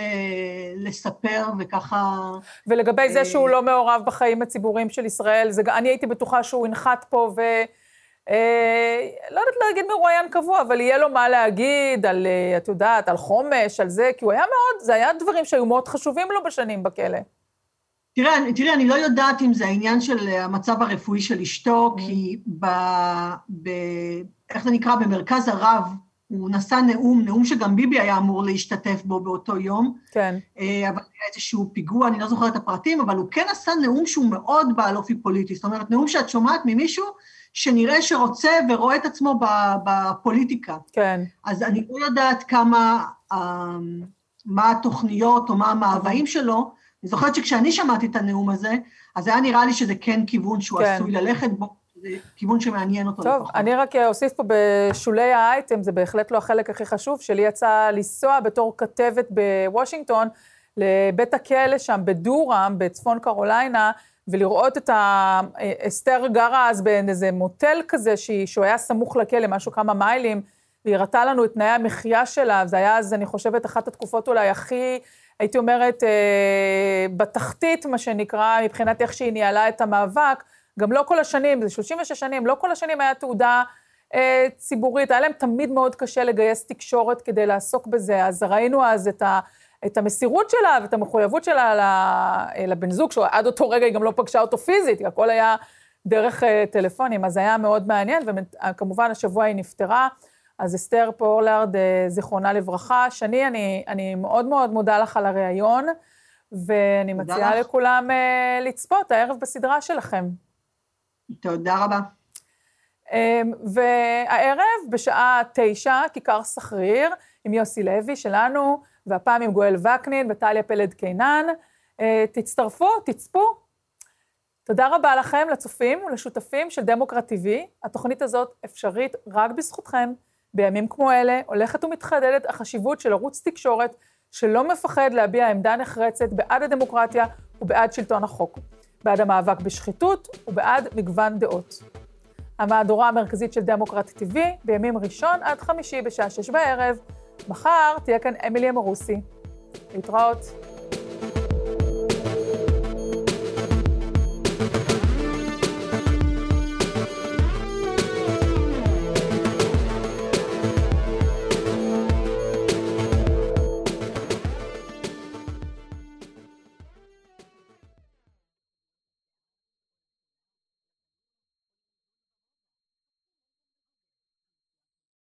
לספר וככה... ולגבי זה שהוא לא מעורב בחיים הציבוריים של ישראל, זה, אני הייתי בטוחה שהוא ינחת פה ו... לא יודעת להגיד מרואיין קבוע, אבל יהיה לו מה להגיד על, את יודעת, על חומש, על זה, כי הוא היה מאוד, זה היה דברים שהיו מאוד חשובים לו בשנים בכלא. תראה, תראה, אני לא יודעת אם זה העניין של המצב הרפואי של אשתו, כי ב... ב... איך זה נקרא? במרכז הרב, הוא נשא נאום, נאום שגם ביבי היה אמור להשתתף בו באותו יום. כן. אבל היה איזשהו פיגוע, אני לא זוכרת את הפרטים, אבל הוא כן עשה נאום שהוא מאוד בעל אופי פוליטי. זאת אומרת, נאום שאת שומעת ממישהו שנראה שרוצה ורואה את עצמו בפוליטיקה. כן. אז אני לא יודעת כמה, מה התוכניות או מה המאוויים שלו. אני זוכרת שכשאני שמעתי את הנאום הזה, אז היה נראה לי שזה כן כיוון שהוא כן. עשוי ללכת בו, זה כיוון שמעניין אותו טוב, לפחות. אני רק אוסיף פה בשולי האייטם, זה בהחלט לא החלק הכי חשוב, שלי יצא לנסוע בתור כתבת בוושינגטון, לבית הכלא שם בדורם, בצפון קרוליינה, ולראות את ה... אסתר גרה אז באיזה מוטל כזה, שהוא היה סמוך לכלא, משהו כמה מיילים, והיא הראתה לנו את תנאי המחיה שלה, זה היה אז, אני חושבת, אחת התקופות אולי הכי, הייתי אומרת, אה, בתחתית, מה שנקרא, מבחינת איך שהיא ניהלה את המאבק. גם לא כל השנים, זה 36 שנים, לא כל השנים היה תעודה אה, ציבורית, היה להם תמיד מאוד קשה לגייס תקשורת כדי לעסוק בזה, אז ראינו אז את ה... את המסירות שלה ואת המחויבות שלה לבן זוג, שעד אותו רגע היא גם לא פגשה אותו פיזית, הכל היה דרך טלפונים, אז היה מאוד מעניין, וכמובן השבוע היא נפטרה. אז אסתר פורלרד, זיכרונה לברכה. שני, אני, אני מאוד מאוד מודה לך על הריאיון, ואני מציעה לך. לכולם לצפות הערב בסדרה שלכם. תודה רבה. והערב, בשעה תשע, כיכר סחריר, עם יוסי לוי שלנו, והפעם עם גואל וקנין וטליה פלד קינן. תצטרפו, תצפו. תודה רבה לכם, לצופים ולשותפים של דמוקרט TV. התוכנית הזאת אפשרית רק בזכותכם. בימים כמו אלה הולכת ומתחדדת החשיבות של ערוץ תקשורת שלא מפחד להביע עמדה נחרצת בעד הדמוקרטיה ובעד שלטון החוק, בעד המאבק בשחיתות ובעד מגוון דעות. המהדורה המרכזית של דמוקרט TV בימים ראשון עד חמישי בשעה שש בערב. מחר תהיה כאן אמילי אמרוסי. להתראות.